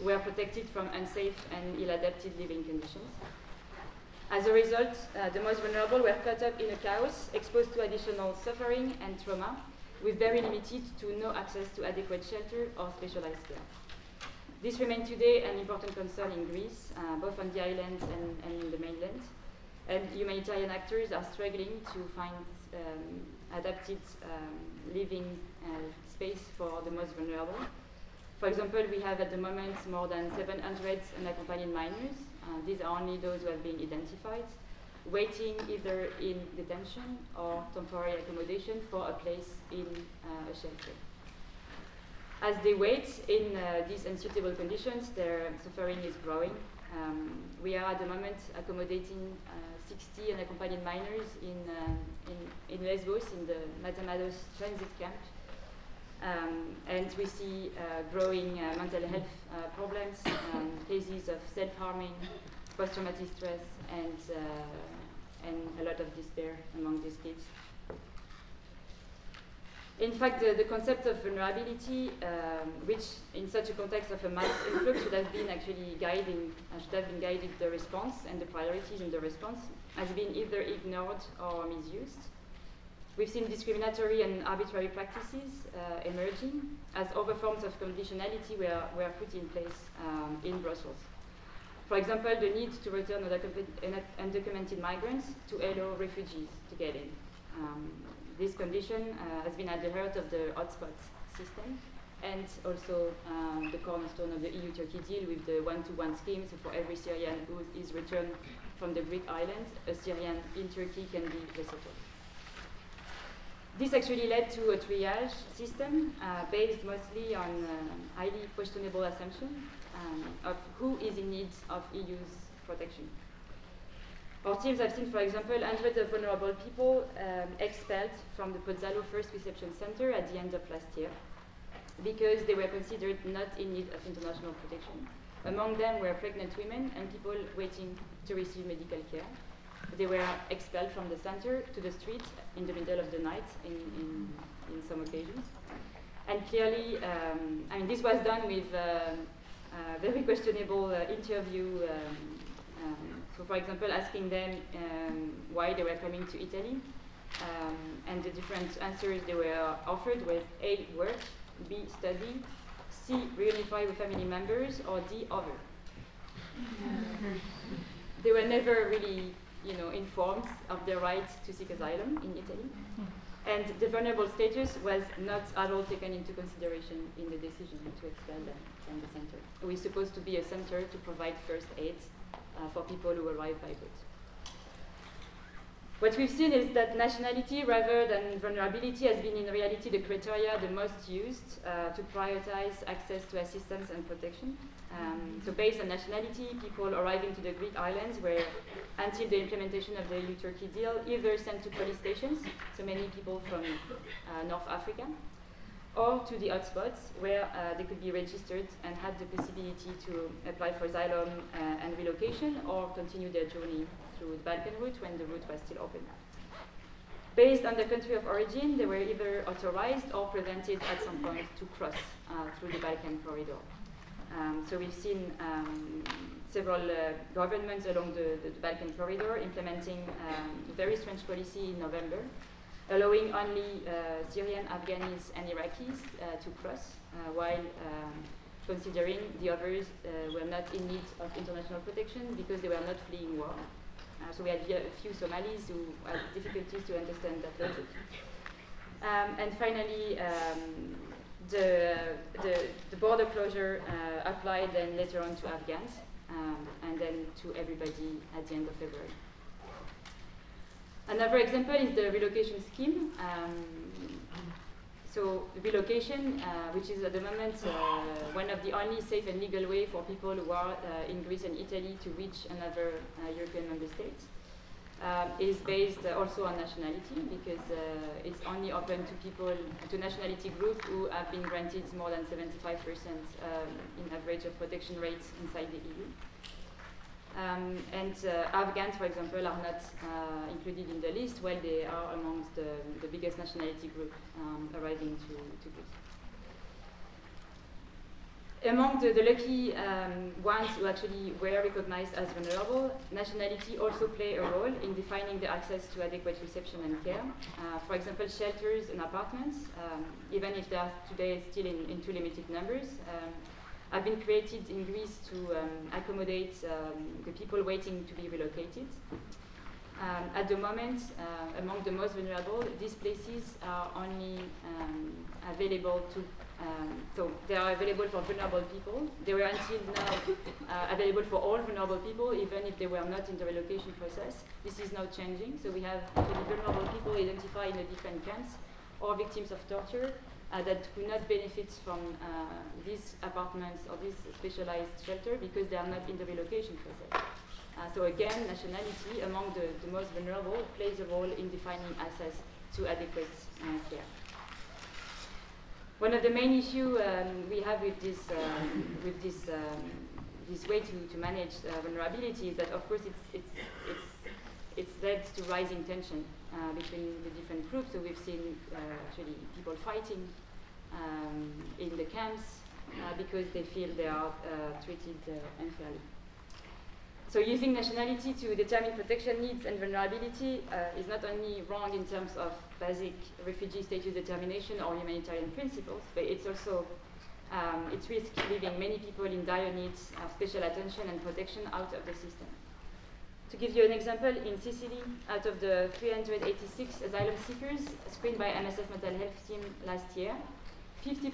were protected from unsafe and ill-adapted living conditions. As a result, uh, the most vulnerable were caught up in a chaos, exposed to additional suffering and trauma, with very limited to no access to adequate shelter or specialized care. This remains today an important concern in Greece, uh, both on the islands and, and, in the mainland. And humanitarian actors are struggling to find um, adapted um, living uh, space for the most vulnerable. For example, we have at the moment more than 700 unaccompanied minors. Uh, these are only those who have been identified, waiting either in detention or temporary accommodation for a place in uh, a shelter. As they wait in uh, these unsuitable conditions, their suffering is growing. Um, we are at the moment accommodating uh, 60 unaccompanied minors in, uh, in, in, Lesbos, in the Mantamados transit camp. Um, and we see uh, growing uh, mental health uh, problems, um, cases of self-harming, post-traumatic stress, and, and a lot of despair among these kids. In fact, the, the, concept of vulnerability, um, which in such a context of a mass influx should have been actually guiding, uh, should have been guiding the response and the priorities in the response, has been either ignored or misused. We've seen discriminatory and arbitrary practices uh, emerging as other forms of conditionality were, were put in place um, in Brussels. For example, the need to return undocumented migrants to allow refugees to get in. Um, this condition uh, has been at the heart of the hotspot system and also um, the cornerstone of the EU-Turkey deal with the one-to-one scheme. So for every Syrian who is returned from the Greek island, a Syrian in Turkey can be resettled. This actually led to a triage system uh, based mostly on uh, highly questionable assumption um, of who is in need of EU's protection. Our teams have seen, for example, hundreds of vulnerable people um, expelled from the Pozzallo First Reception Center at the end of last year because they were considered not in need of international protection. Among them were pregnant women and people waiting to receive medical care. They were expelled from the center to the street in the middle of the night in, in, in some occasions. And clearly, um, I mean, this was done with uh, very questionable uh, interview um, um, so, for example, asking them um, why they were coming to Italy, um, and the different answers they were offered was A, work, B, study, C, reunify with family members, or D, other. they were never really, you know, informed of their right to seek asylum in Italy. And the vulnerable status was not at all taken into consideration in the decision to expel them from the center. We're supposed to be a center to provide first aid uh, for people who arrive by boat. What we've seen is that nationality rather than vulnerability has been in reality the criteria the most used uh, to prioritize access to assistance and protection. Um, so based on nationality, people arriving to the Greek islands were, until the implementation of the EU-Turkey deal, either sent to police stations, so many people from uh, North Africa, or to the hotspots where uh, they could be registered and had the possibility to apply for asylum uh, and relocation or continue their journey through the Balkan route when the route was still open. Based on the country of origin, they were either authorized or prevented at some point to cross uh, through the Balkan corridor. Um, so we've seen um, several uh, governments along the, the, Balkan corridor implementing um, very strange policy in November, allowing only uh, Syrian, Afghanis, and Iraqis uh, to cross, uh, while um, considering the others were not in need of international protection because they were not fleeing war. So we had a few Somalis who had difficulties to understand that logic. Um, and finally, um, the, the, the, border closure uh, applied then later on to Afghans um, and then to everybody at the end of February. Another example is the relocation scheme. Um, so relocation, uh, which is at the moment uh, one of the only safe and legal way for people who are uh, in Greece and Italy to reach another uh, European member state, uh, is based also on nationality because uh, it's only open to people, to nationality groups who have been granted more than 75% um, in average of protection rates inside the EU. Um, and uh, Afghans, for example, are not uh, included in the list, while they are amongst the, the biggest nationality group um, arriving to, to Greece. Among the, the lucky um, ones who actually were recognized as vulnerable, nationality also play a role in defining the access to adequate reception and care. Uh, for example, shelters and apartments, um, even if they are today still in, in too limited numbers, um, have been created in Greece to um, accommodate um, the people waiting to be relocated. Um, at the moment, uh, among the most vulnerable, these places are only um, available to, um, so they are available for vulnerable people. They were until now uh, available for all vulnerable people, even if they were not in the relocation process. This is now changing, so we have vulnerable people identified in the different camps or victims of torture uh, that could not benefit from uh, these apartments or this specialized shelter because they are not in the relocation process. Uh, so again, nationality among the, the, most vulnerable plays a role in defining access to adequate uh, care. One of the main issues um, we have with this, um, with this, um, this way to, to manage uh, vulnerability is that, of course, it's, it's, it's, it's led to rising tension uh, between the different groups. So we've seen uh, actually people fighting um, in the camps uh, because they feel they are treated unfairly. So using nationality to determine protection needs and vulnerability uh, is not only wrong in terms of basic refugee status determination or humanitarian principles, but it's also um, it risks leaving many people in dire needs of special attention and protection out of the system. To give you an example, in Sicily, out of the 386 asylum seekers screened by MSF mental health team last year, 50%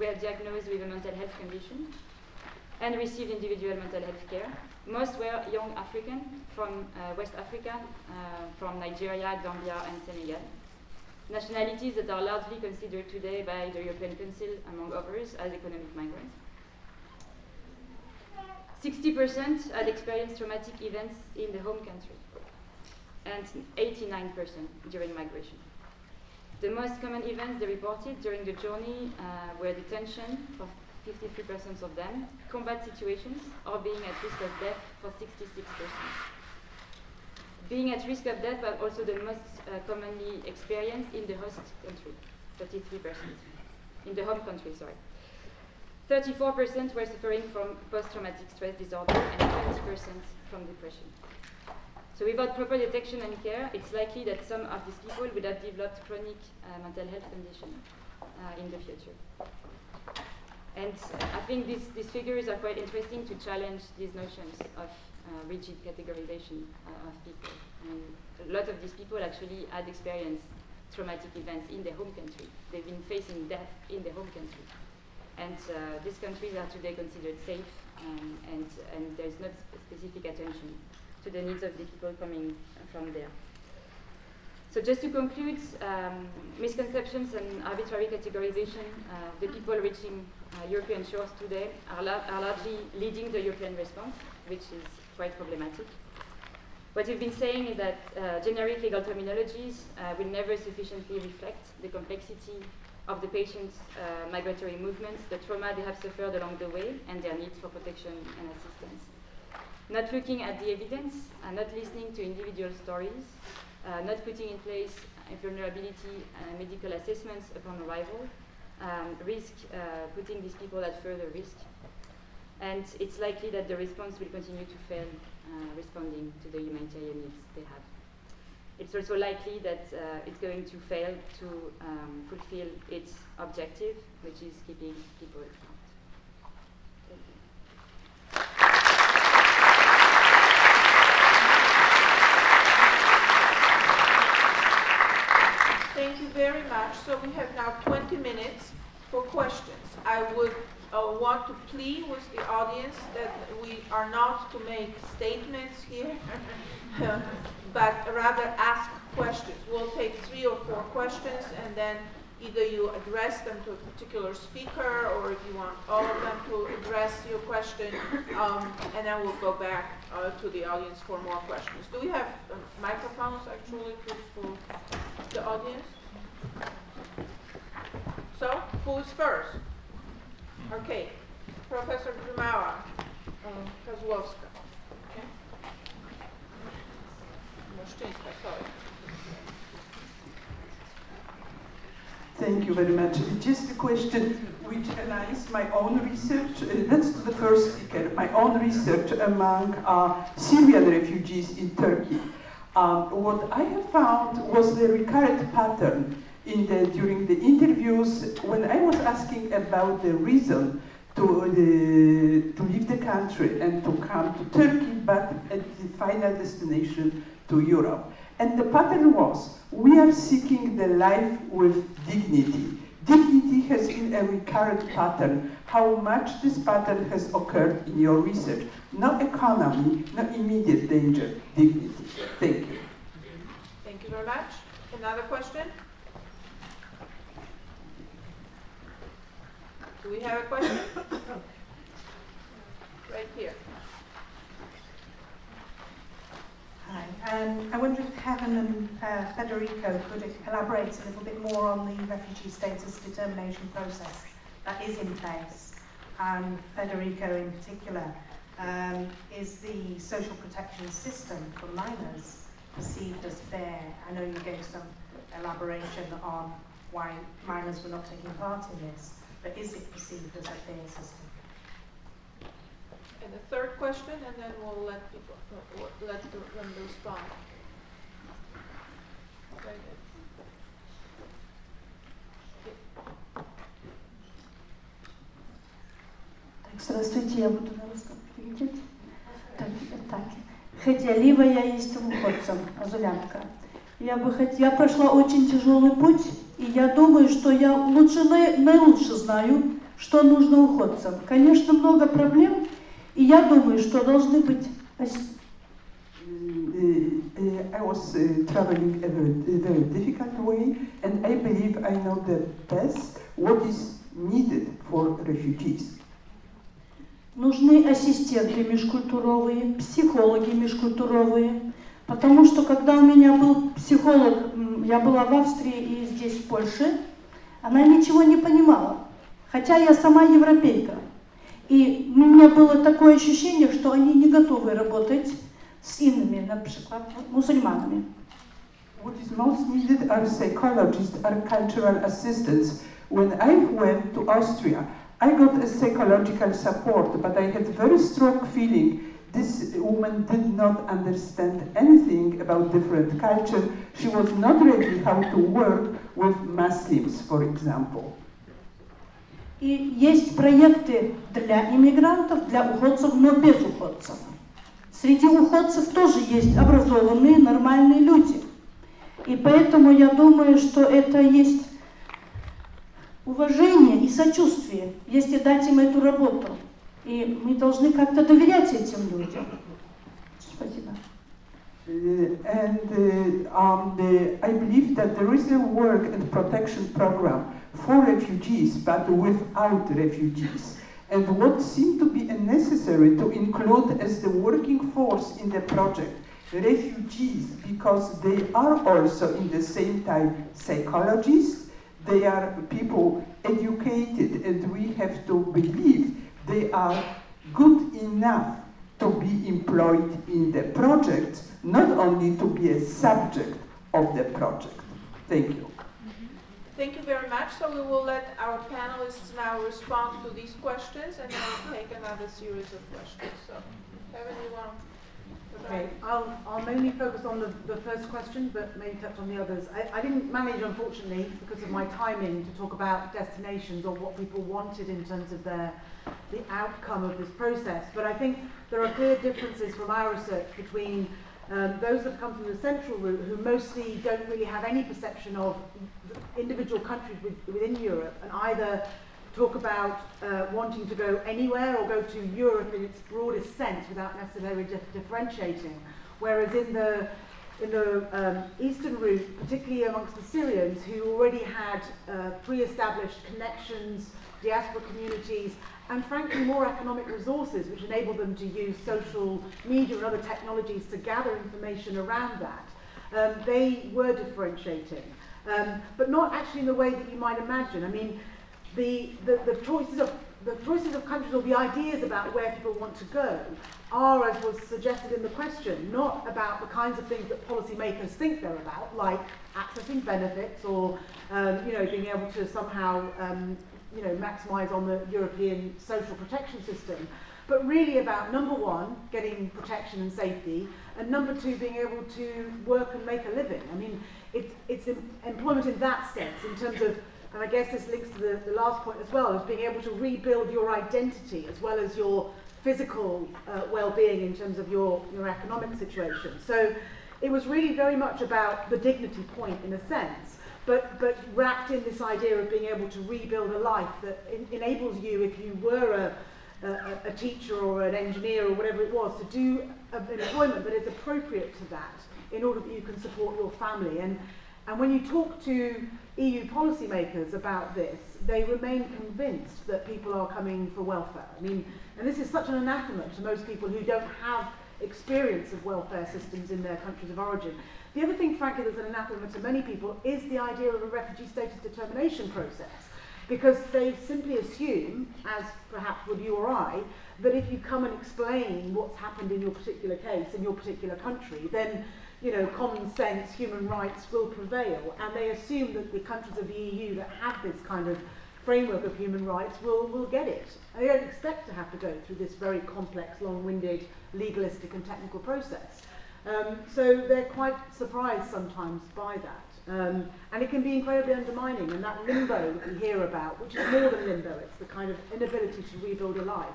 were diagnosed with a mental health condition and received individual mental health care. Most were young African from uh, West Africa, uh, from Nigeria, Gambia, and Senegal. Nationalities that are largely considered today by the European Council, among others, as economic migrants. 60% had experienced traumatic events in the home country, and 89% during migration. The most common events they reported during the journey uh, were detention for 53% of them, combat situations, or being at risk of death for 66%. Being at risk of death was also the most uh, commonly experienced in the host country, 33%. In the home country, sorry. 34% were suffering from post-traumatic stress disorder and 20% from depression. So without proper detection and care, it's likely that some of these people would have developed chronic uh, mental health conditions uh, in the future. And I think these, these figures are quite interesting to challenge these notions of uh, rigid categorization uh, of people. And a lot of these people actually had experienced traumatic events in their home country. They've been facing death in their home country. And uh, these countries are today considered safe, um, and, and there's not specific attention to the needs of the people coming from there. So just to conclude, um, misconceptions and arbitrary categorization, uh, the people reaching uh, European shores today are, la are, largely leading the European response, which is quite problematic. What we've been saying is that uh, generic legal terminologies uh, will never sufficiently reflect the complexity of the patient's uh, migratory movements, the trauma they have suffered along the way, and their needs for protection and assistance. Not looking at the evidence, and not listening to individual stories, uh, not putting in place vulnerability uh, medical assessments upon arrival, um, risk uh, putting these people at further risk. And it's likely that the response will continue to fail uh, responding to the humanitarian needs they have. It's also likely that uh, it's going to fail to um, fulfill its objective, which is keeping people Thank you very much. So we have now 20 minutes for questions. I would uh, want to plead with the audience that we are not to make statements here, but rather ask questions. We'll take three or four questions and then either you address them to a particular speaker or if you want all of them to address your question, um, and then we'll go back uh, to the audience for more questions. Do we have uh, microphones actually for the audience? So, who is first? Okay, Professor Drumała, um, Kozłowska. Okay. Sorry. Thank you very much. Just a question which aligns my own research. Uh, that's the first speaker. My own research among uh, Syrian refugees in Turkey. Um, what I have found was the recurrent pattern in the, during the interviews when I was asking about the reason to, uh, to leave the country and to come to Turkey, but at the final destination to Europe. And the pattern was, we are seeking the life with dignity. Dignity has been a recurrent pattern. How much this pattern has occurred in your research? No economy, no immediate danger, dignity. Thank you. Thank you very much. Another question? Do we have a question? right here. Hi. Um, I wonder if Heaven and uh, Federico could elaborate a little bit more on the refugee status determination process that is in place. And Federico in particular, um, is the social protection system for minors perceived as fair? I know you gave some elaboration on why minors were not taking part in this. But is it perceived as a fair system? And the third question, and then we'll let people let them respond. Здравствуйте, я буду на русском переводить. Так, так. Хотя я есть уходцем, азулянка. Я бы хот... я прошла очень тяжелый путь, и я думаю, что я лучше, наилучше знаю, что нужно уходцам. Конечно, много проблем, и я думаю, что должны быть... I was traveling a very difficult way, and I believe I know the best what is needed for refugees. Нужны ассистенты межкультуровые, психологи межкультуровые, Потому что когда у меня был психолог, я была в Австрии и здесь, в Польше, она ничего не понимала. Хотя я сама европейка. И у меня было такое ощущение, что они не готовы работать с иными, например, мусульманами. What is most needed are psychologists, are cultural assistants. When I went to Austria, I got a psychological support, but I had very strong feeling this woman did not understand anything about different culture. She was not ready how to work with Muslims, for example. И есть проекты для иммигрантов, для уходцев, но без уходцев. Среди уходцев тоже есть образованные, нормальные люди. И поэтому я думаю, что это есть уважение и сочувствие, если дать им эту работу. И мы должны как-то доверять этим людям. Спасибо. Uh, and uh, um, the, I believe that there is a work and protection program for refugees, but without refugees. And what seemed to be necessary to include as the working force in the project refugees, because they are also in the same time psychologists, they are people educated, and we have to believe they are good enough to be employed in the project, not only to be a subject of the project. Thank you. Thank you very much. So we will let our panelists now respond to these questions and then we'll take another series of questions. So, Heaven, you want? Okay, I'll, I'll mainly focus on the, the first question, but maybe touch on the others. I, I didn't manage, unfortunately, because of my timing, to talk about destinations or what people wanted in terms of their the outcome of this process. But I think there are clear differences from our research between um, those that come from the central route who mostly don't really have any perception of individual countries with, within Europe and either talk about uh, wanting to go anywhere or go to Europe in its broadest sense without necessarily dif- differentiating. Whereas in the in the um, eastern route, particularly amongst the Syrians who already had uh, pre-established connections, diaspora communities, and frankly more economic resources which enable them to use social media and other technologies to gather information around that. Um, they were differentiating, um, but not actually in the way that you might imagine. I mean, the, the, the choices of the choices of countries or the ideas about where people want to go are, as was suggested in the question, not about the kinds of things that policymakers think they're about, like accessing benefits or um, you know being able to somehow um, you know, maximise on the European social protection system, but really about number one, getting protection and safety, and number two, being able to work and make a living. I mean, it's, it's em employment in that sense, in terms of, and I guess this links to the, the last point as well, is being able to rebuild your identity as well as your physical uh, well-being in terms of your, your economic situation. So it was really very much about the dignity point in a sense but, but wrapped in this idea of being able to rebuild a life that in, enables you, if you were a, a, a teacher or an engineer or whatever it was, to do an employment that is appropriate to that in order that you can support your family. And, and when you talk to EU policymakers about this, they remain convinced that people are coming for welfare. I mean, and this is such an anathema to most people who don't have experience of welfare systems in their countries of origin. The other thing, frankly, that's an anathema to many people is the idea of a refugee status determination process. Because they simply assume, as perhaps would you or I, that if you come and explain what's happened in your particular case, in your particular country, then you know, common sense, human rights will prevail. And they assume that the countries of the EU that have this kind of framework of human rights will, will get it. They don't expect to have to go through this very complex, long-winded, legalistic and technical process. Um, so they're quite surprised sometimes by that. Um, and it can be incredibly undermining, and that limbo that we hear about, which is more than limbo, it's the kind of inability to rebuild a life,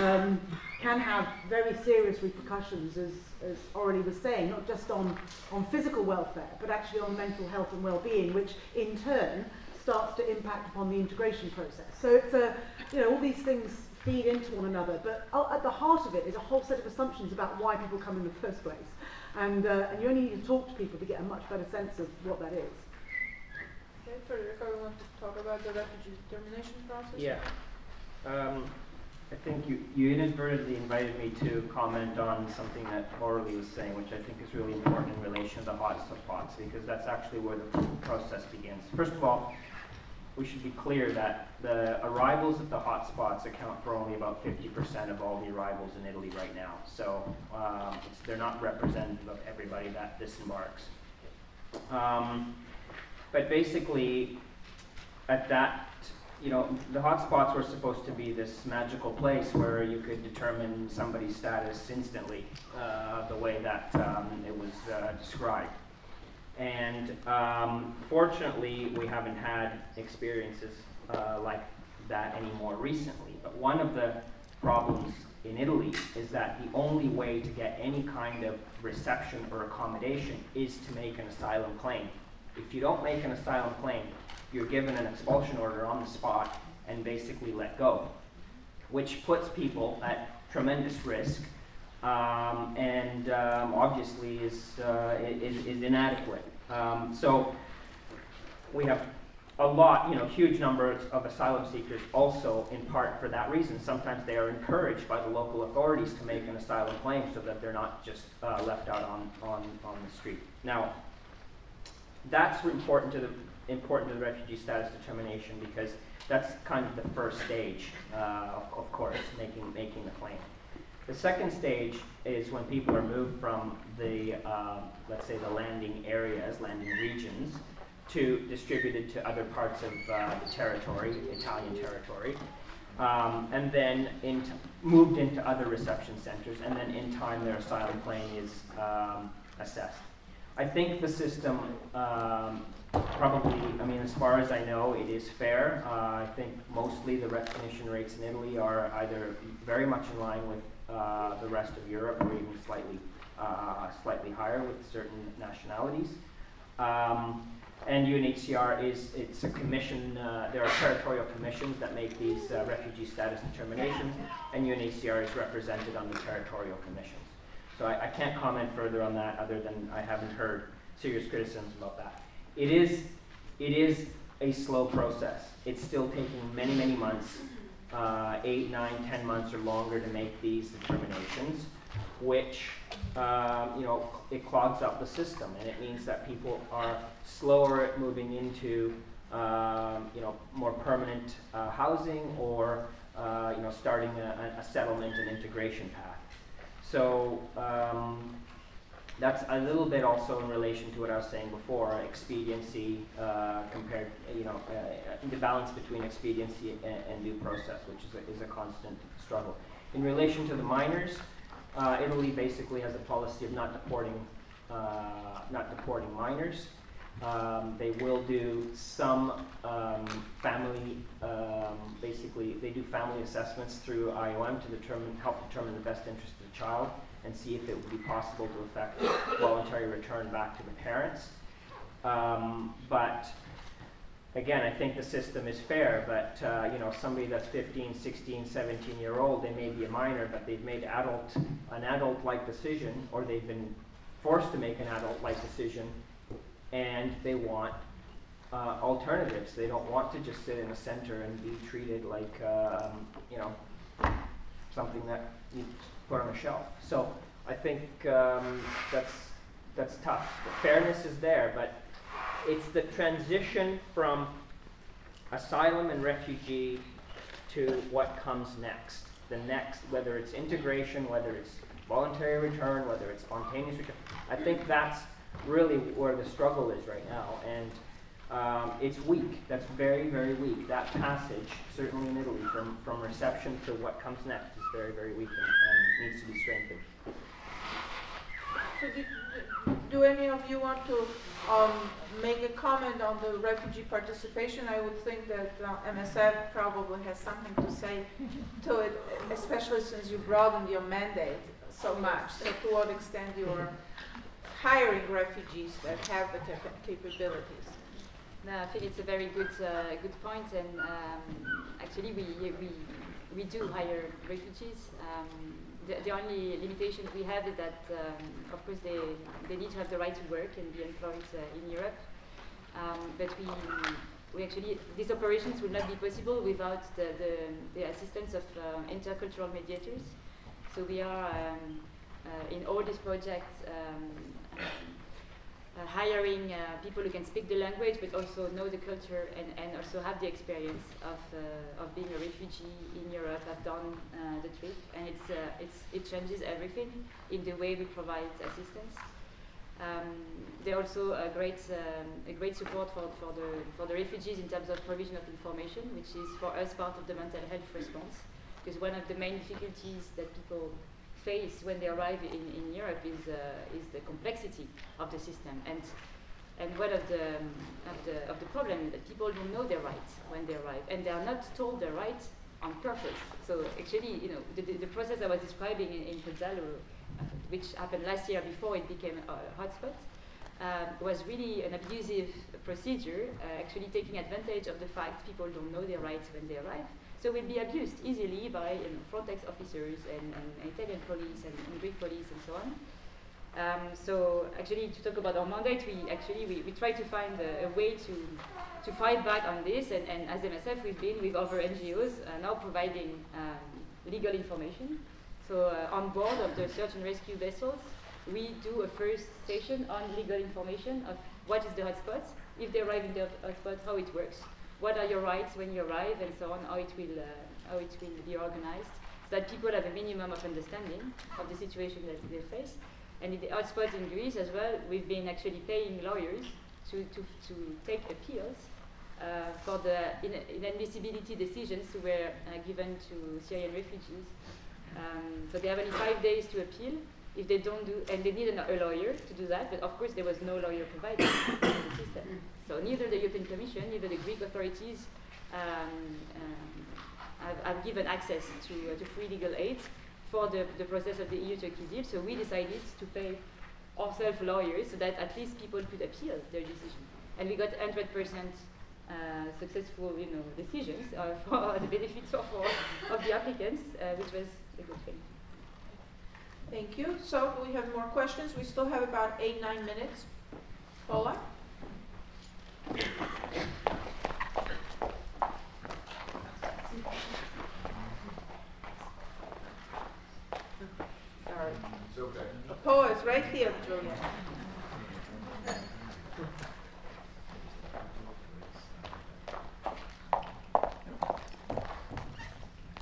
um, can have very serious repercussions, as, as Aurélie was saying, not just on, on physical welfare, but actually on mental health and well-being, which in turn starts to impact upon the integration process. So it's a, you know, all these things feed into one another, but at the heart of it is a whole set of assumptions about why people come in the first place. And, uh, and you only need to talk to people to get a much better sense of what that is. Okay, Federico, we want to talk about the refugee determination process? Yeah. Um, I think you, you inadvertently invited me to comment on something that Aurélie was saying, which I think is really important in relation to the hotspots, because that's actually where the process begins. First of all, we should be clear that the arrivals at the hotspots account for only about 50% of all the arrivals in Italy right now. So um, they're not representative of everybody that disembarks. Um, but basically, at that, you know, the hotspots were supposed to be this magical place where you could determine somebody's status instantly, uh, the way that um, it was uh, described. And um, fortunately, we haven't had experiences uh, like that anymore recently. But one of the problems in Italy is that the only way to get any kind of reception or accommodation is to make an asylum claim. If you don't make an asylum claim, you're given an expulsion order on the spot and basically let go, which puts people at tremendous risk um, and um, obviously is, uh, is, is, inadequate. Um, so we have a lot, you know, huge numbers of asylum seekers also in part for that reason. Sometimes they are encouraged by the local authorities to make an asylum claim so that they're not just uh, left out on, on, on the street. Now, that's important to the important to the refugee status determination because that's kind of the first stage, uh, of, of, course, making making the claim. The second stage is when people are moved from the, uh, let's say, the landing areas, landing regions, to distributed to other parts of uh, the territory, Italian territory, um, and then into, moved into other reception centers, and then in time their asylum claim is um, assessed. I think the system um, probably, I mean, as far as I know, it is fair. Uh, I think mostly the recognition rates in Italy are either very much in line with uh, the rest of Europe or even slightly, uh, slightly higher with certain nationalities. Um, and UNHCR is, it's a commission, uh, there are territorial commissions that make these uh, refugee status determinations, and UNHCR is represented on the territorial commissions. So I, I, can't comment further on that other than I haven't heard serious criticisms about that. It is, it is a slow process. It's still taking many, many months, uh, eight, nine, ten months or longer to make these determinations which um, you know it clogs up the system, and it means that people are slower at moving into um, you know more permanent uh, housing or uh, you know starting a, a, settlement and integration path. So um, that's a little bit also in relation to what I was saying before, expediency uh, compared, you know, uh, the balance between expediency and, and due process, which is a, is a constant struggle. In relation to the minors, uh, Italy basically has a policy of not deporting, uh, not deporting minors. Um, they will do some um, family, um, basically, they do family assessments through IOM to determine, help determine the best interest of the child and see if it would be possible to effect voluntary return back to the parents. Um, but again, I think the system is fair, but uh, you know, somebody that's 15, 16, 17 year old, they may be a minor, but they've made adult, an adult-like decision, or they've been forced to make an adult-like decision, and they want uh, alternatives. They don't want to just sit in a center and be treated like, um, you know, something that put on a shelf. So I think um, that's that's tough. The fairness is there, but it's the transition from asylum and refugee to what comes next. The next, whether it's integration, whether it's voluntary return, whether it's spontaneous return. I think that's really where the struggle is right now. And um, it's weak. That's very, very weak. That passage, certainly in Italy, from, from reception to what comes next very, very weak and, and needs to be strengthened. So do, do any of you want to um, make a comment on the refugee participation? I would think that uh, MSF probably has something to say to it, especially since you broadened your mandate so much. So to what extent you are hiring refugees that have the cap capabilities? No, I think it's a very good uh, good point, and um, actually we, we we do hire refugees. Um, the, the, only limitation we have is that, um, of course, they, they need to have the right to work and be employed uh, in Europe. Um, but we, we actually, these operations would not be possible without the, the, the assistance of uh, intercultural mediators. So we are, um, uh, in all these projects, um, uh, hiring uh, people who can speak the language but also know the culture and, and also have the experience of, uh, of being a refugee in Europe, have done uh, the trip, and it's, uh, it's, it changes everything in the way we provide assistance. Um, they're also a great, um, a great support for, for, the, for the refugees in terms of provision of information, which is for us part of the mental health response. Because one of the main difficulties that people face when they arrive in, in Europe is, uh, is the complexity of the system. And And one of the, um, of the, of the problem is that people don't know their rights when they arrive, and they are not told their rights on purpose. So actually, you know, the, the, the process I was describing in, in uh, which happened last year before it became a, a hotspot, um, was really an abusive procedure, uh, actually taking advantage of the fact people don't know their rights when they arrive. So will be abused easily by you know, Frontex officers and, and, Italian police and, and, Greek police and so on. Um, so actually, to talk about our mandate, we actually we, we try to find a, a way to to fight back on this. And, and, as MSF, we've been with other NGOs uh, now providing um, legal information. So uh, on board of the search and rescue vessels, we do a first session on legal information of what is the hotspot, if they arrive in the hotspot, how it works, what are your rights when you arrive, and so on, how it will, uh, how it will be organized, so that people have a minimum of understanding of the situation that they face. And in the hotspots in Greece as well, we've been actually paying lawyers to, to, to take appeals uh, for the in inadmissibility decisions were uh, given to Syrian refugees. Um, so they have only five days to appeal, if they don't do, and they need a, a lawyer to do that, but of course there was no lawyer provided in the system. So neither the European Commission, neither the Greek authorities um, um, have, have, given access to, uh, to free legal aid for the, the process of the EU-Turkey deal. So we decided to pay ourselves lawyers so that at least people could appeal their decision. And we got 100% uh, successful, you know, decisions uh, for the benefit of, of the applicants, uh, which was a good thing. Thank you. So we have more questions? We still have about eight, nine minutes. Paula? Sorry. It's okay. Oh, right here, Julia.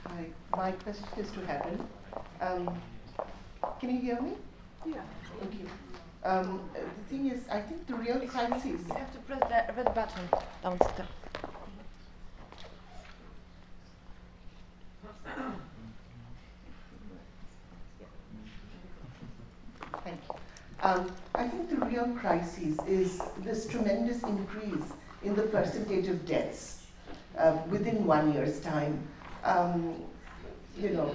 Hi, my question is to Heaven. Um, can you hear me? Yeah. Thank you. Um, the thing is, I think the real crisis. You have to press the red button downstairs. Thank you. Um, I think the real crisis is this tremendous increase in the percentage of deaths uh, within one year's time. Um, you know,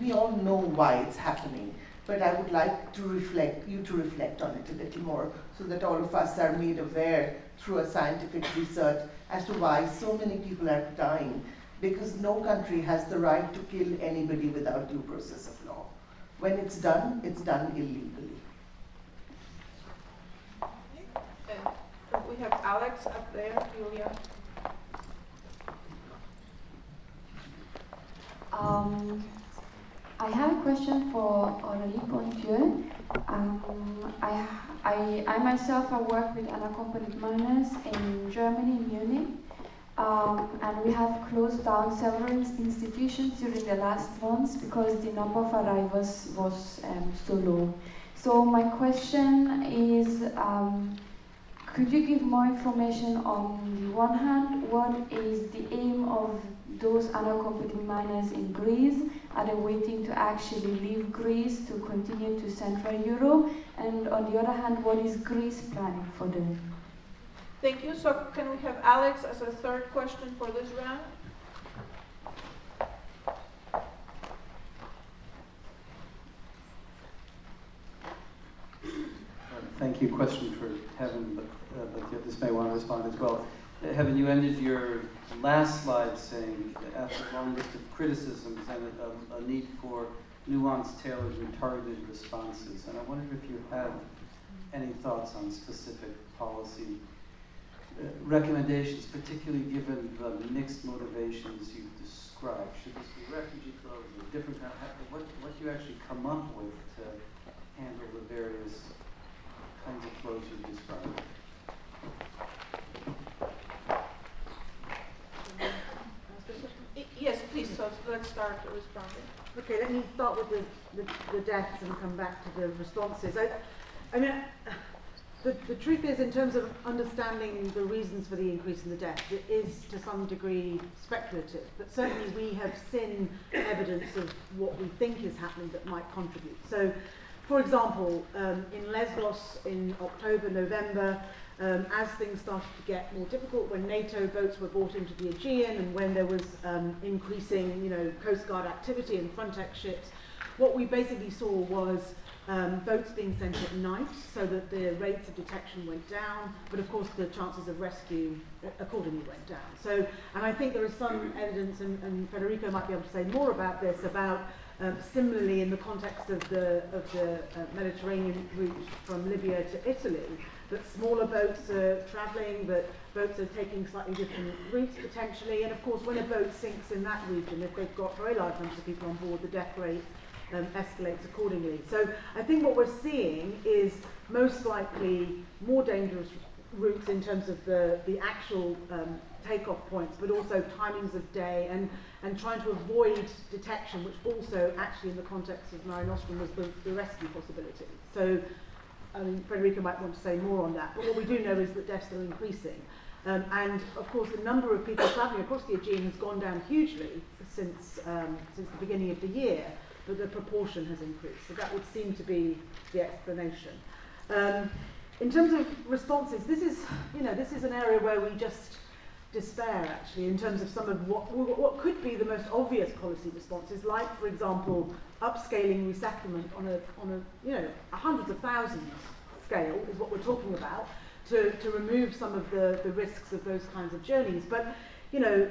we all know why it's happening, but I would like to reflect, you to reflect on it a little more so that all of us are made aware through a scientific research as to why so many people are dying because no country has the right to kill anybody without due process of law. When it's done, it's done illegally. And we have Alex up there, Julia. Um, I have a question for Aurélie Ponthieu. Um, I, I, I myself have worked with unaccompanied minors in Germany, Munich, um, and we have closed down several institutions during the last months because the number of arrivals was um, so low. So my question is, um, could you give more information on the one hand, what is the aim of those unaccompanied minors in Greece? Are they waiting to actually leave Greece to continue to Central Europe? And on the other hand, what is Greece planning for them? Thank you. So can we have Alex as a third question for this round? Thank you. Question for Heaven, but, uh, but this may want to respond as well. Heaven, you ended your last slide saying after a long list of criticisms and a, a, need for nuanced, tailored, and targeted responses. And I wondered if you have any thoughts on specific policy uh, recommendations, particularly given the mixed motivations you've described. Should this be refugee flows or different kind of, what, what do you actually come up with to handle the various kinds of flows you've described? Yes, please, so let's start responding. Okay, let me start with the, the, the deaths and come back to the responses. I, I mean, the, the truth is, in terms of understanding the reasons for the increase in the deaths, it is to some degree speculative, but certainly we have seen evidence of what we think is happening that might contribute. So for example, um, in Lesbos in October, November, um, as things started to get more difficult, when NATO boats were brought into the Aegean and when there was um, increasing, you know, Coast Guard activity and Frontex ships, what we basically saw was um, boats being sent at night so that the rates of detection went down, but of course the chances of rescue accordingly went down. So, and I think there is some evidence, and, and Federico might be able to say more about this, about um, similarly in the context of the, of the uh, Mediterranean route from Libya to Italy, that smaller boats are travelling, that boats are taking slightly different routes potentially, and of course when a boat sinks in that region, if they've got very large numbers of people on board, the death rate um, escalates accordingly. So I think what we're seeing is most likely more dangerous routes in terms of the, the actual um, takeoff points, but also timings of day and, and trying to avoid detection, which also actually in the context of Mare Nostrum was the, the rescue possibility. So I mean, Federico might want to say more on that, but what we do know is that deaths are increasing. Um, and of course, the number of people travelling across the Aegean has gone down hugely since, um, since the beginning of the year but the proportion has increased. So that would seem to be the explanation. Um, in terms of responses, this is, you know, this is an area where we just despair actually in terms of some of what, what could be the most obvious policy responses, like for example, upscaling resettlement on a, on a, you know, a hundreds of thousands scale is what we're talking about to, to remove some of the, the risks of those kinds of journeys. But, you know,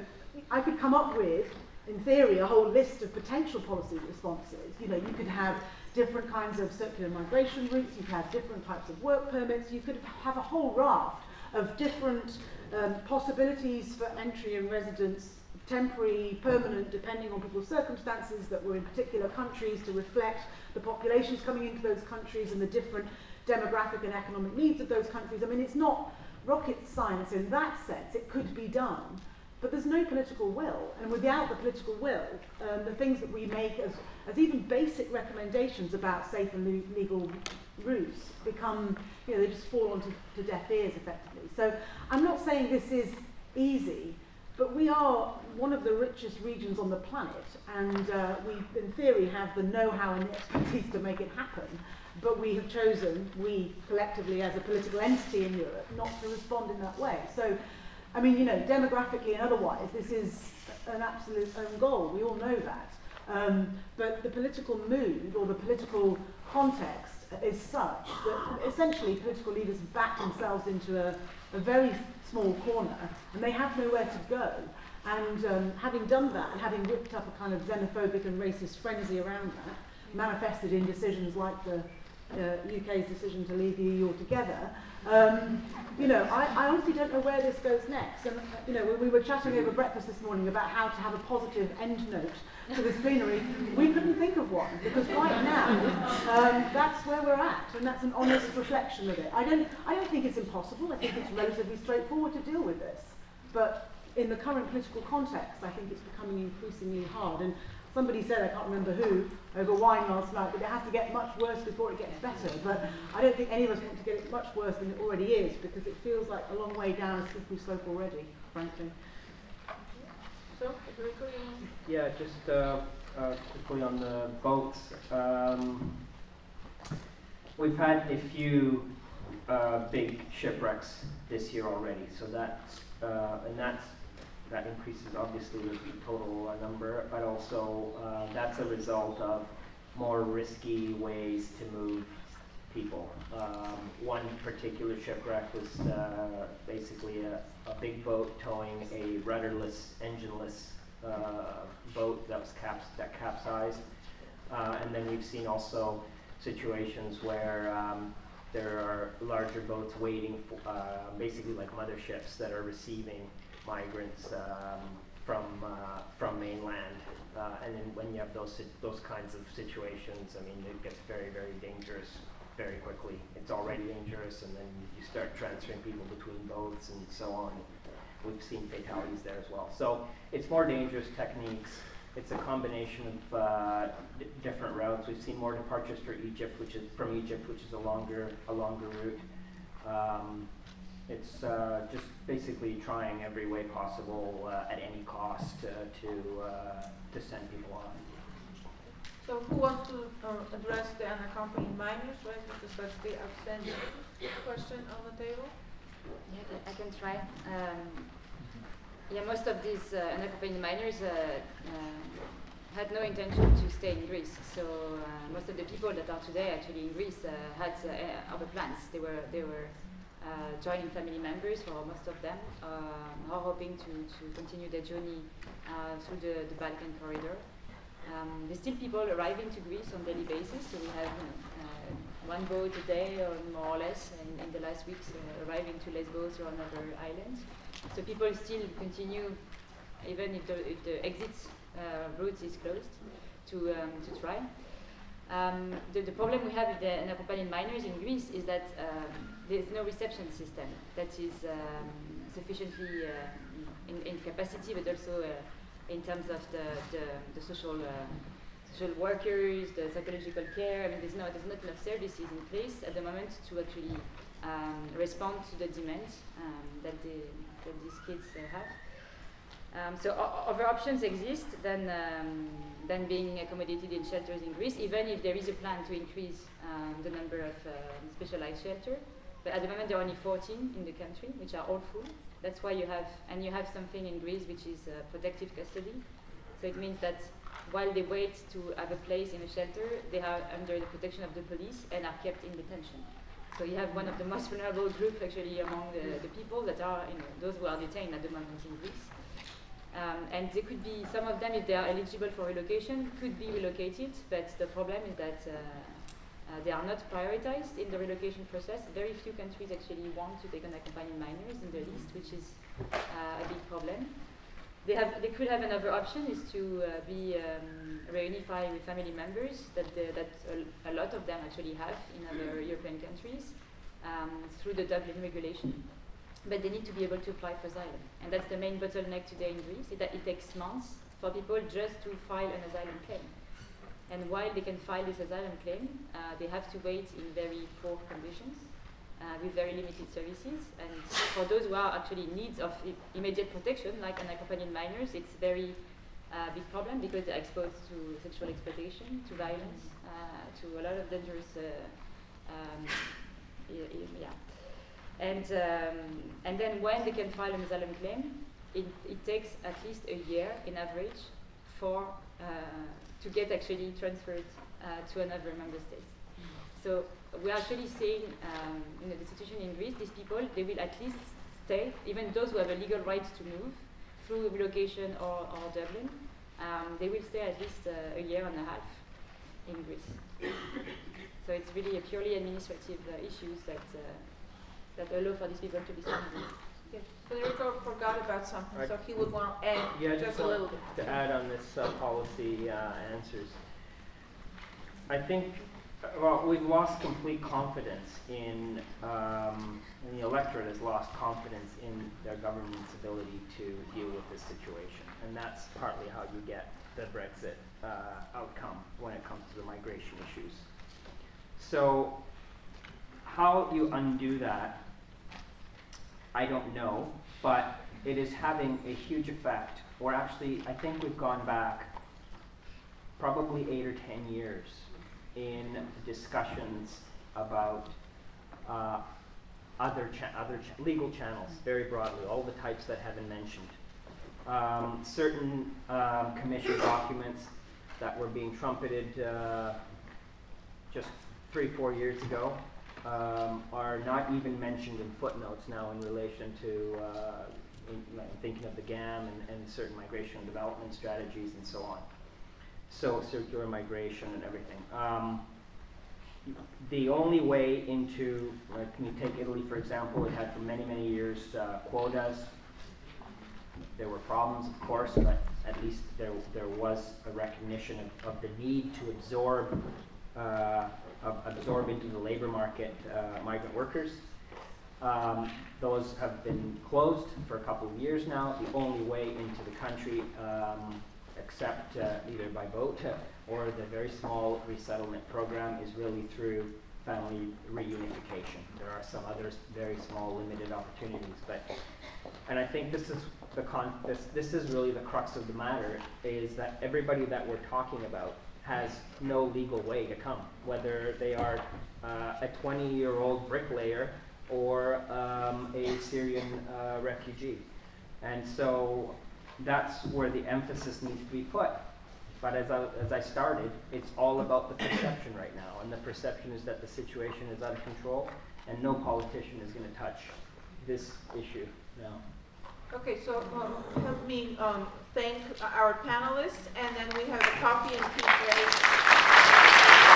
I could come up with in theory, a whole list of potential policy responses. You know, you could have different kinds of circular migration routes, you could have different types of work permits, you could have a whole raft of different um, possibilities for entry and residence, temporary, permanent, depending on people's circumstances that were in particular countries to reflect the populations coming into those countries and the different demographic and economic needs of those countries. I mean, it's not rocket science in that sense, it could be done. But there's no political will, and without the political will, um, the things that we make as, as even basic recommendations about safe and legal routes become, you know, they just fall onto to deaf ears effectively. So I'm not saying this is easy, but we are one of the richest regions on the planet, and uh, we, in theory, have the know-how and the expertise to make it happen. But we have chosen, we collectively as a political entity in Europe, not to respond in that way. So I mean, you know, demographically and otherwise, this is an absolute own goal. We all know that. Um, but the political mood or the political context is such that essentially political leaders back themselves into a, a very small corner and they have nowhere to go. And um, having done that and having whipped up a kind of xenophobic and racist frenzy around that, manifested in decisions like the uh, UK's decision to leave the EU altogether, um, you know, I, I honestly don't know where this goes next. And, you know, we were chatting over breakfast this morning about how to have a positive end note to this plenary, we couldn't think of one because right now um, that's where we're at, and that's an honest reflection of it. I don't, I don't think it's impossible. I think it's relatively straightforward to deal with this, but in the current political context, I think it's becoming increasingly hard. And somebody said, I can't remember who, over wine last night, that it has to get much worse before it gets better. But I don't think any of us want to get it much worse than it already is, because it feels like a long way down a slippery slope already, frankly. Yeah, just uh, uh, quickly on the boats. Um, we've had a few uh, big shipwrecks this year already, so that's uh, and that's that increases obviously the total number, but also uh, that's a result of more risky ways to move people. Um, one particular shipwreck was uh, basically a, a, big boat towing a rudderless, engineless uh, boat that was caps that capsized, uh, and then we've seen also situations where um, there are larger boats waiting, for, uh, basically like motherships that are receiving migrants um, from uh, from mainland. Uh, and then when you have those those kinds of situations, I mean, it gets very very dangerous very quickly. It's already dangerous, and then you start transferring people between boats and so on. We've seen fatalities there as well. So it's more dangerous techniques. It's a combination of uh, different routes. We've seen more departures for Egypt, which is from Egypt, which is a longer a longer route. Um, it's uh, just basically trying every way possible uh, at any cost to, uh, to send people on. So who wants to uh, address the unaccompanied minors, right? Because that's the outstanding question on the table. Yeah, I can try. Um, yeah, most of these uh, unaccompanied minors uh, uh, had no intention to stay in Greece. So uh, most of the people that are today actually in Greece uh, had other plans. They were they were joining family members for most of them, are hoping to, to continue their journey through the, the Balkan corridor. Um, there's still people arriving to Greece on daily basis. So we have know, one boat a day, or more or less, in, in the last weeks, arriving to Lesbos or another island. So people still continue, even if the, if the exit uh, route is closed, to, um, to try. Um, the, the, problem we have with the unaccompanied minors in Greece is that um, there's no reception system that is um, sufficiently uh, in, in, capacity, but also uh, in terms of the, the, the social uh, social workers, the psychological care. I mean, there's, no, there's not enough services in place at the moment to actually um, respond to the demands um, that, that these kids uh, have. Um, so other options exist than, um, than being accommodated in shelters in Greece, even if there is a plan to increase um, the number of uh, specialized shelters. But at the moment there are only 14 in the country, which are all full. That's why you have, and you have something in Greece which is uh, protective custody. So it means that while they wait to have a place in a shelter, they are under the protection of the police and are kept in detention. So you have one of the most vulnerable groups actually among the, the people that are, you know, those who are detained at the moment in Greece. Um, and they could be, some of them, if they are eligible for relocation, could be relocated, but the problem is that uh, they are not prioritized in the relocation process. Very few countries actually want to take on accompanying minors in the list, which is uh, a big problem. They, have, they could have another option is to uh, be um, reunified with family members that, the, that a, a, lot of them actually have in other European countries um, through the Dublin regulation but they need to be able to apply for asylum. And that's the main bottleneck today in Greece, it takes months for people just to file an asylum claim. And while they can file this asylum claim, uh, they have to wait in very poor conditions uh, with very limited services. And for those who are actually in needs of immediate protection, like unaccompanied minors, it's very uh, big problem because they're exposed to sexual exploitation, to violence, uh, to a lot of dangerous uh, um, yeah, and, um, and then when they can file an asylum claim, it, it takes at least a year in average for, uh, to get actually transferred uh, to another member state. So we're actually seeing um, you know, the situation in Greece, these people, they will at least stay, even those who have a legal right to move through relocation or, or Dublin, um, they will stay at least uh, a year and a half in Greece. so it's really a purely administrative uh, issues that uh, that allow for these people to be stranded. Yes, Federico forgot about something, so he would want to add yeah, just, just a little bit. To add on this uh, policy uh, answers, I think well, we've lost complete confidence in, um, and the electorate has lost confidence in their government's ability to deal with this situation. And that's partly how you get the Brexit uh, outcome when it comes to the migration issues. So, how you undo that I don't know, but it is having a huge effect. Or actually, I think we've gone back probably eight or ten years in discussions about uh, other, cha- other legal channels, very broadly, all the types that have been mentioned. Um, certain um, commission documents that were being trumpeted uh, just three, four years ago um, are not even mentioned in footnotes now in relation to uh, in, thinking of the GAM and, and, certain migration and development strategies and so on. So circular migration and everything. Um, the only way into, like, can you take Italy for example, it had for many, many years uh, quotas. There were problems, of course, but at least there, there was a recognition of, of the need to absorb uh, absorb into the labor market uh, migrant workers. Um, those have been closed for a couple of years now. The only way into the country, um, except uh, either by boat or the very small resettlement program, is really through family reunification. There are some other very small, limited opportunities, but and I think this is the con. This this is really the crux of the matter: is that everybody that we're talking about has no legal way to come, whether they are uh, a 20 year old bricklayer or um, a Syrian uh, refugee. And so that's where the emphasis needs to be put. But as I, as I started, it's all about the perception right now. And the perception is that the situation is out of control, and no politician is going to touch this issue now. Okay, so um, help me um, thank our panelists, and then we have a coffee and tea break.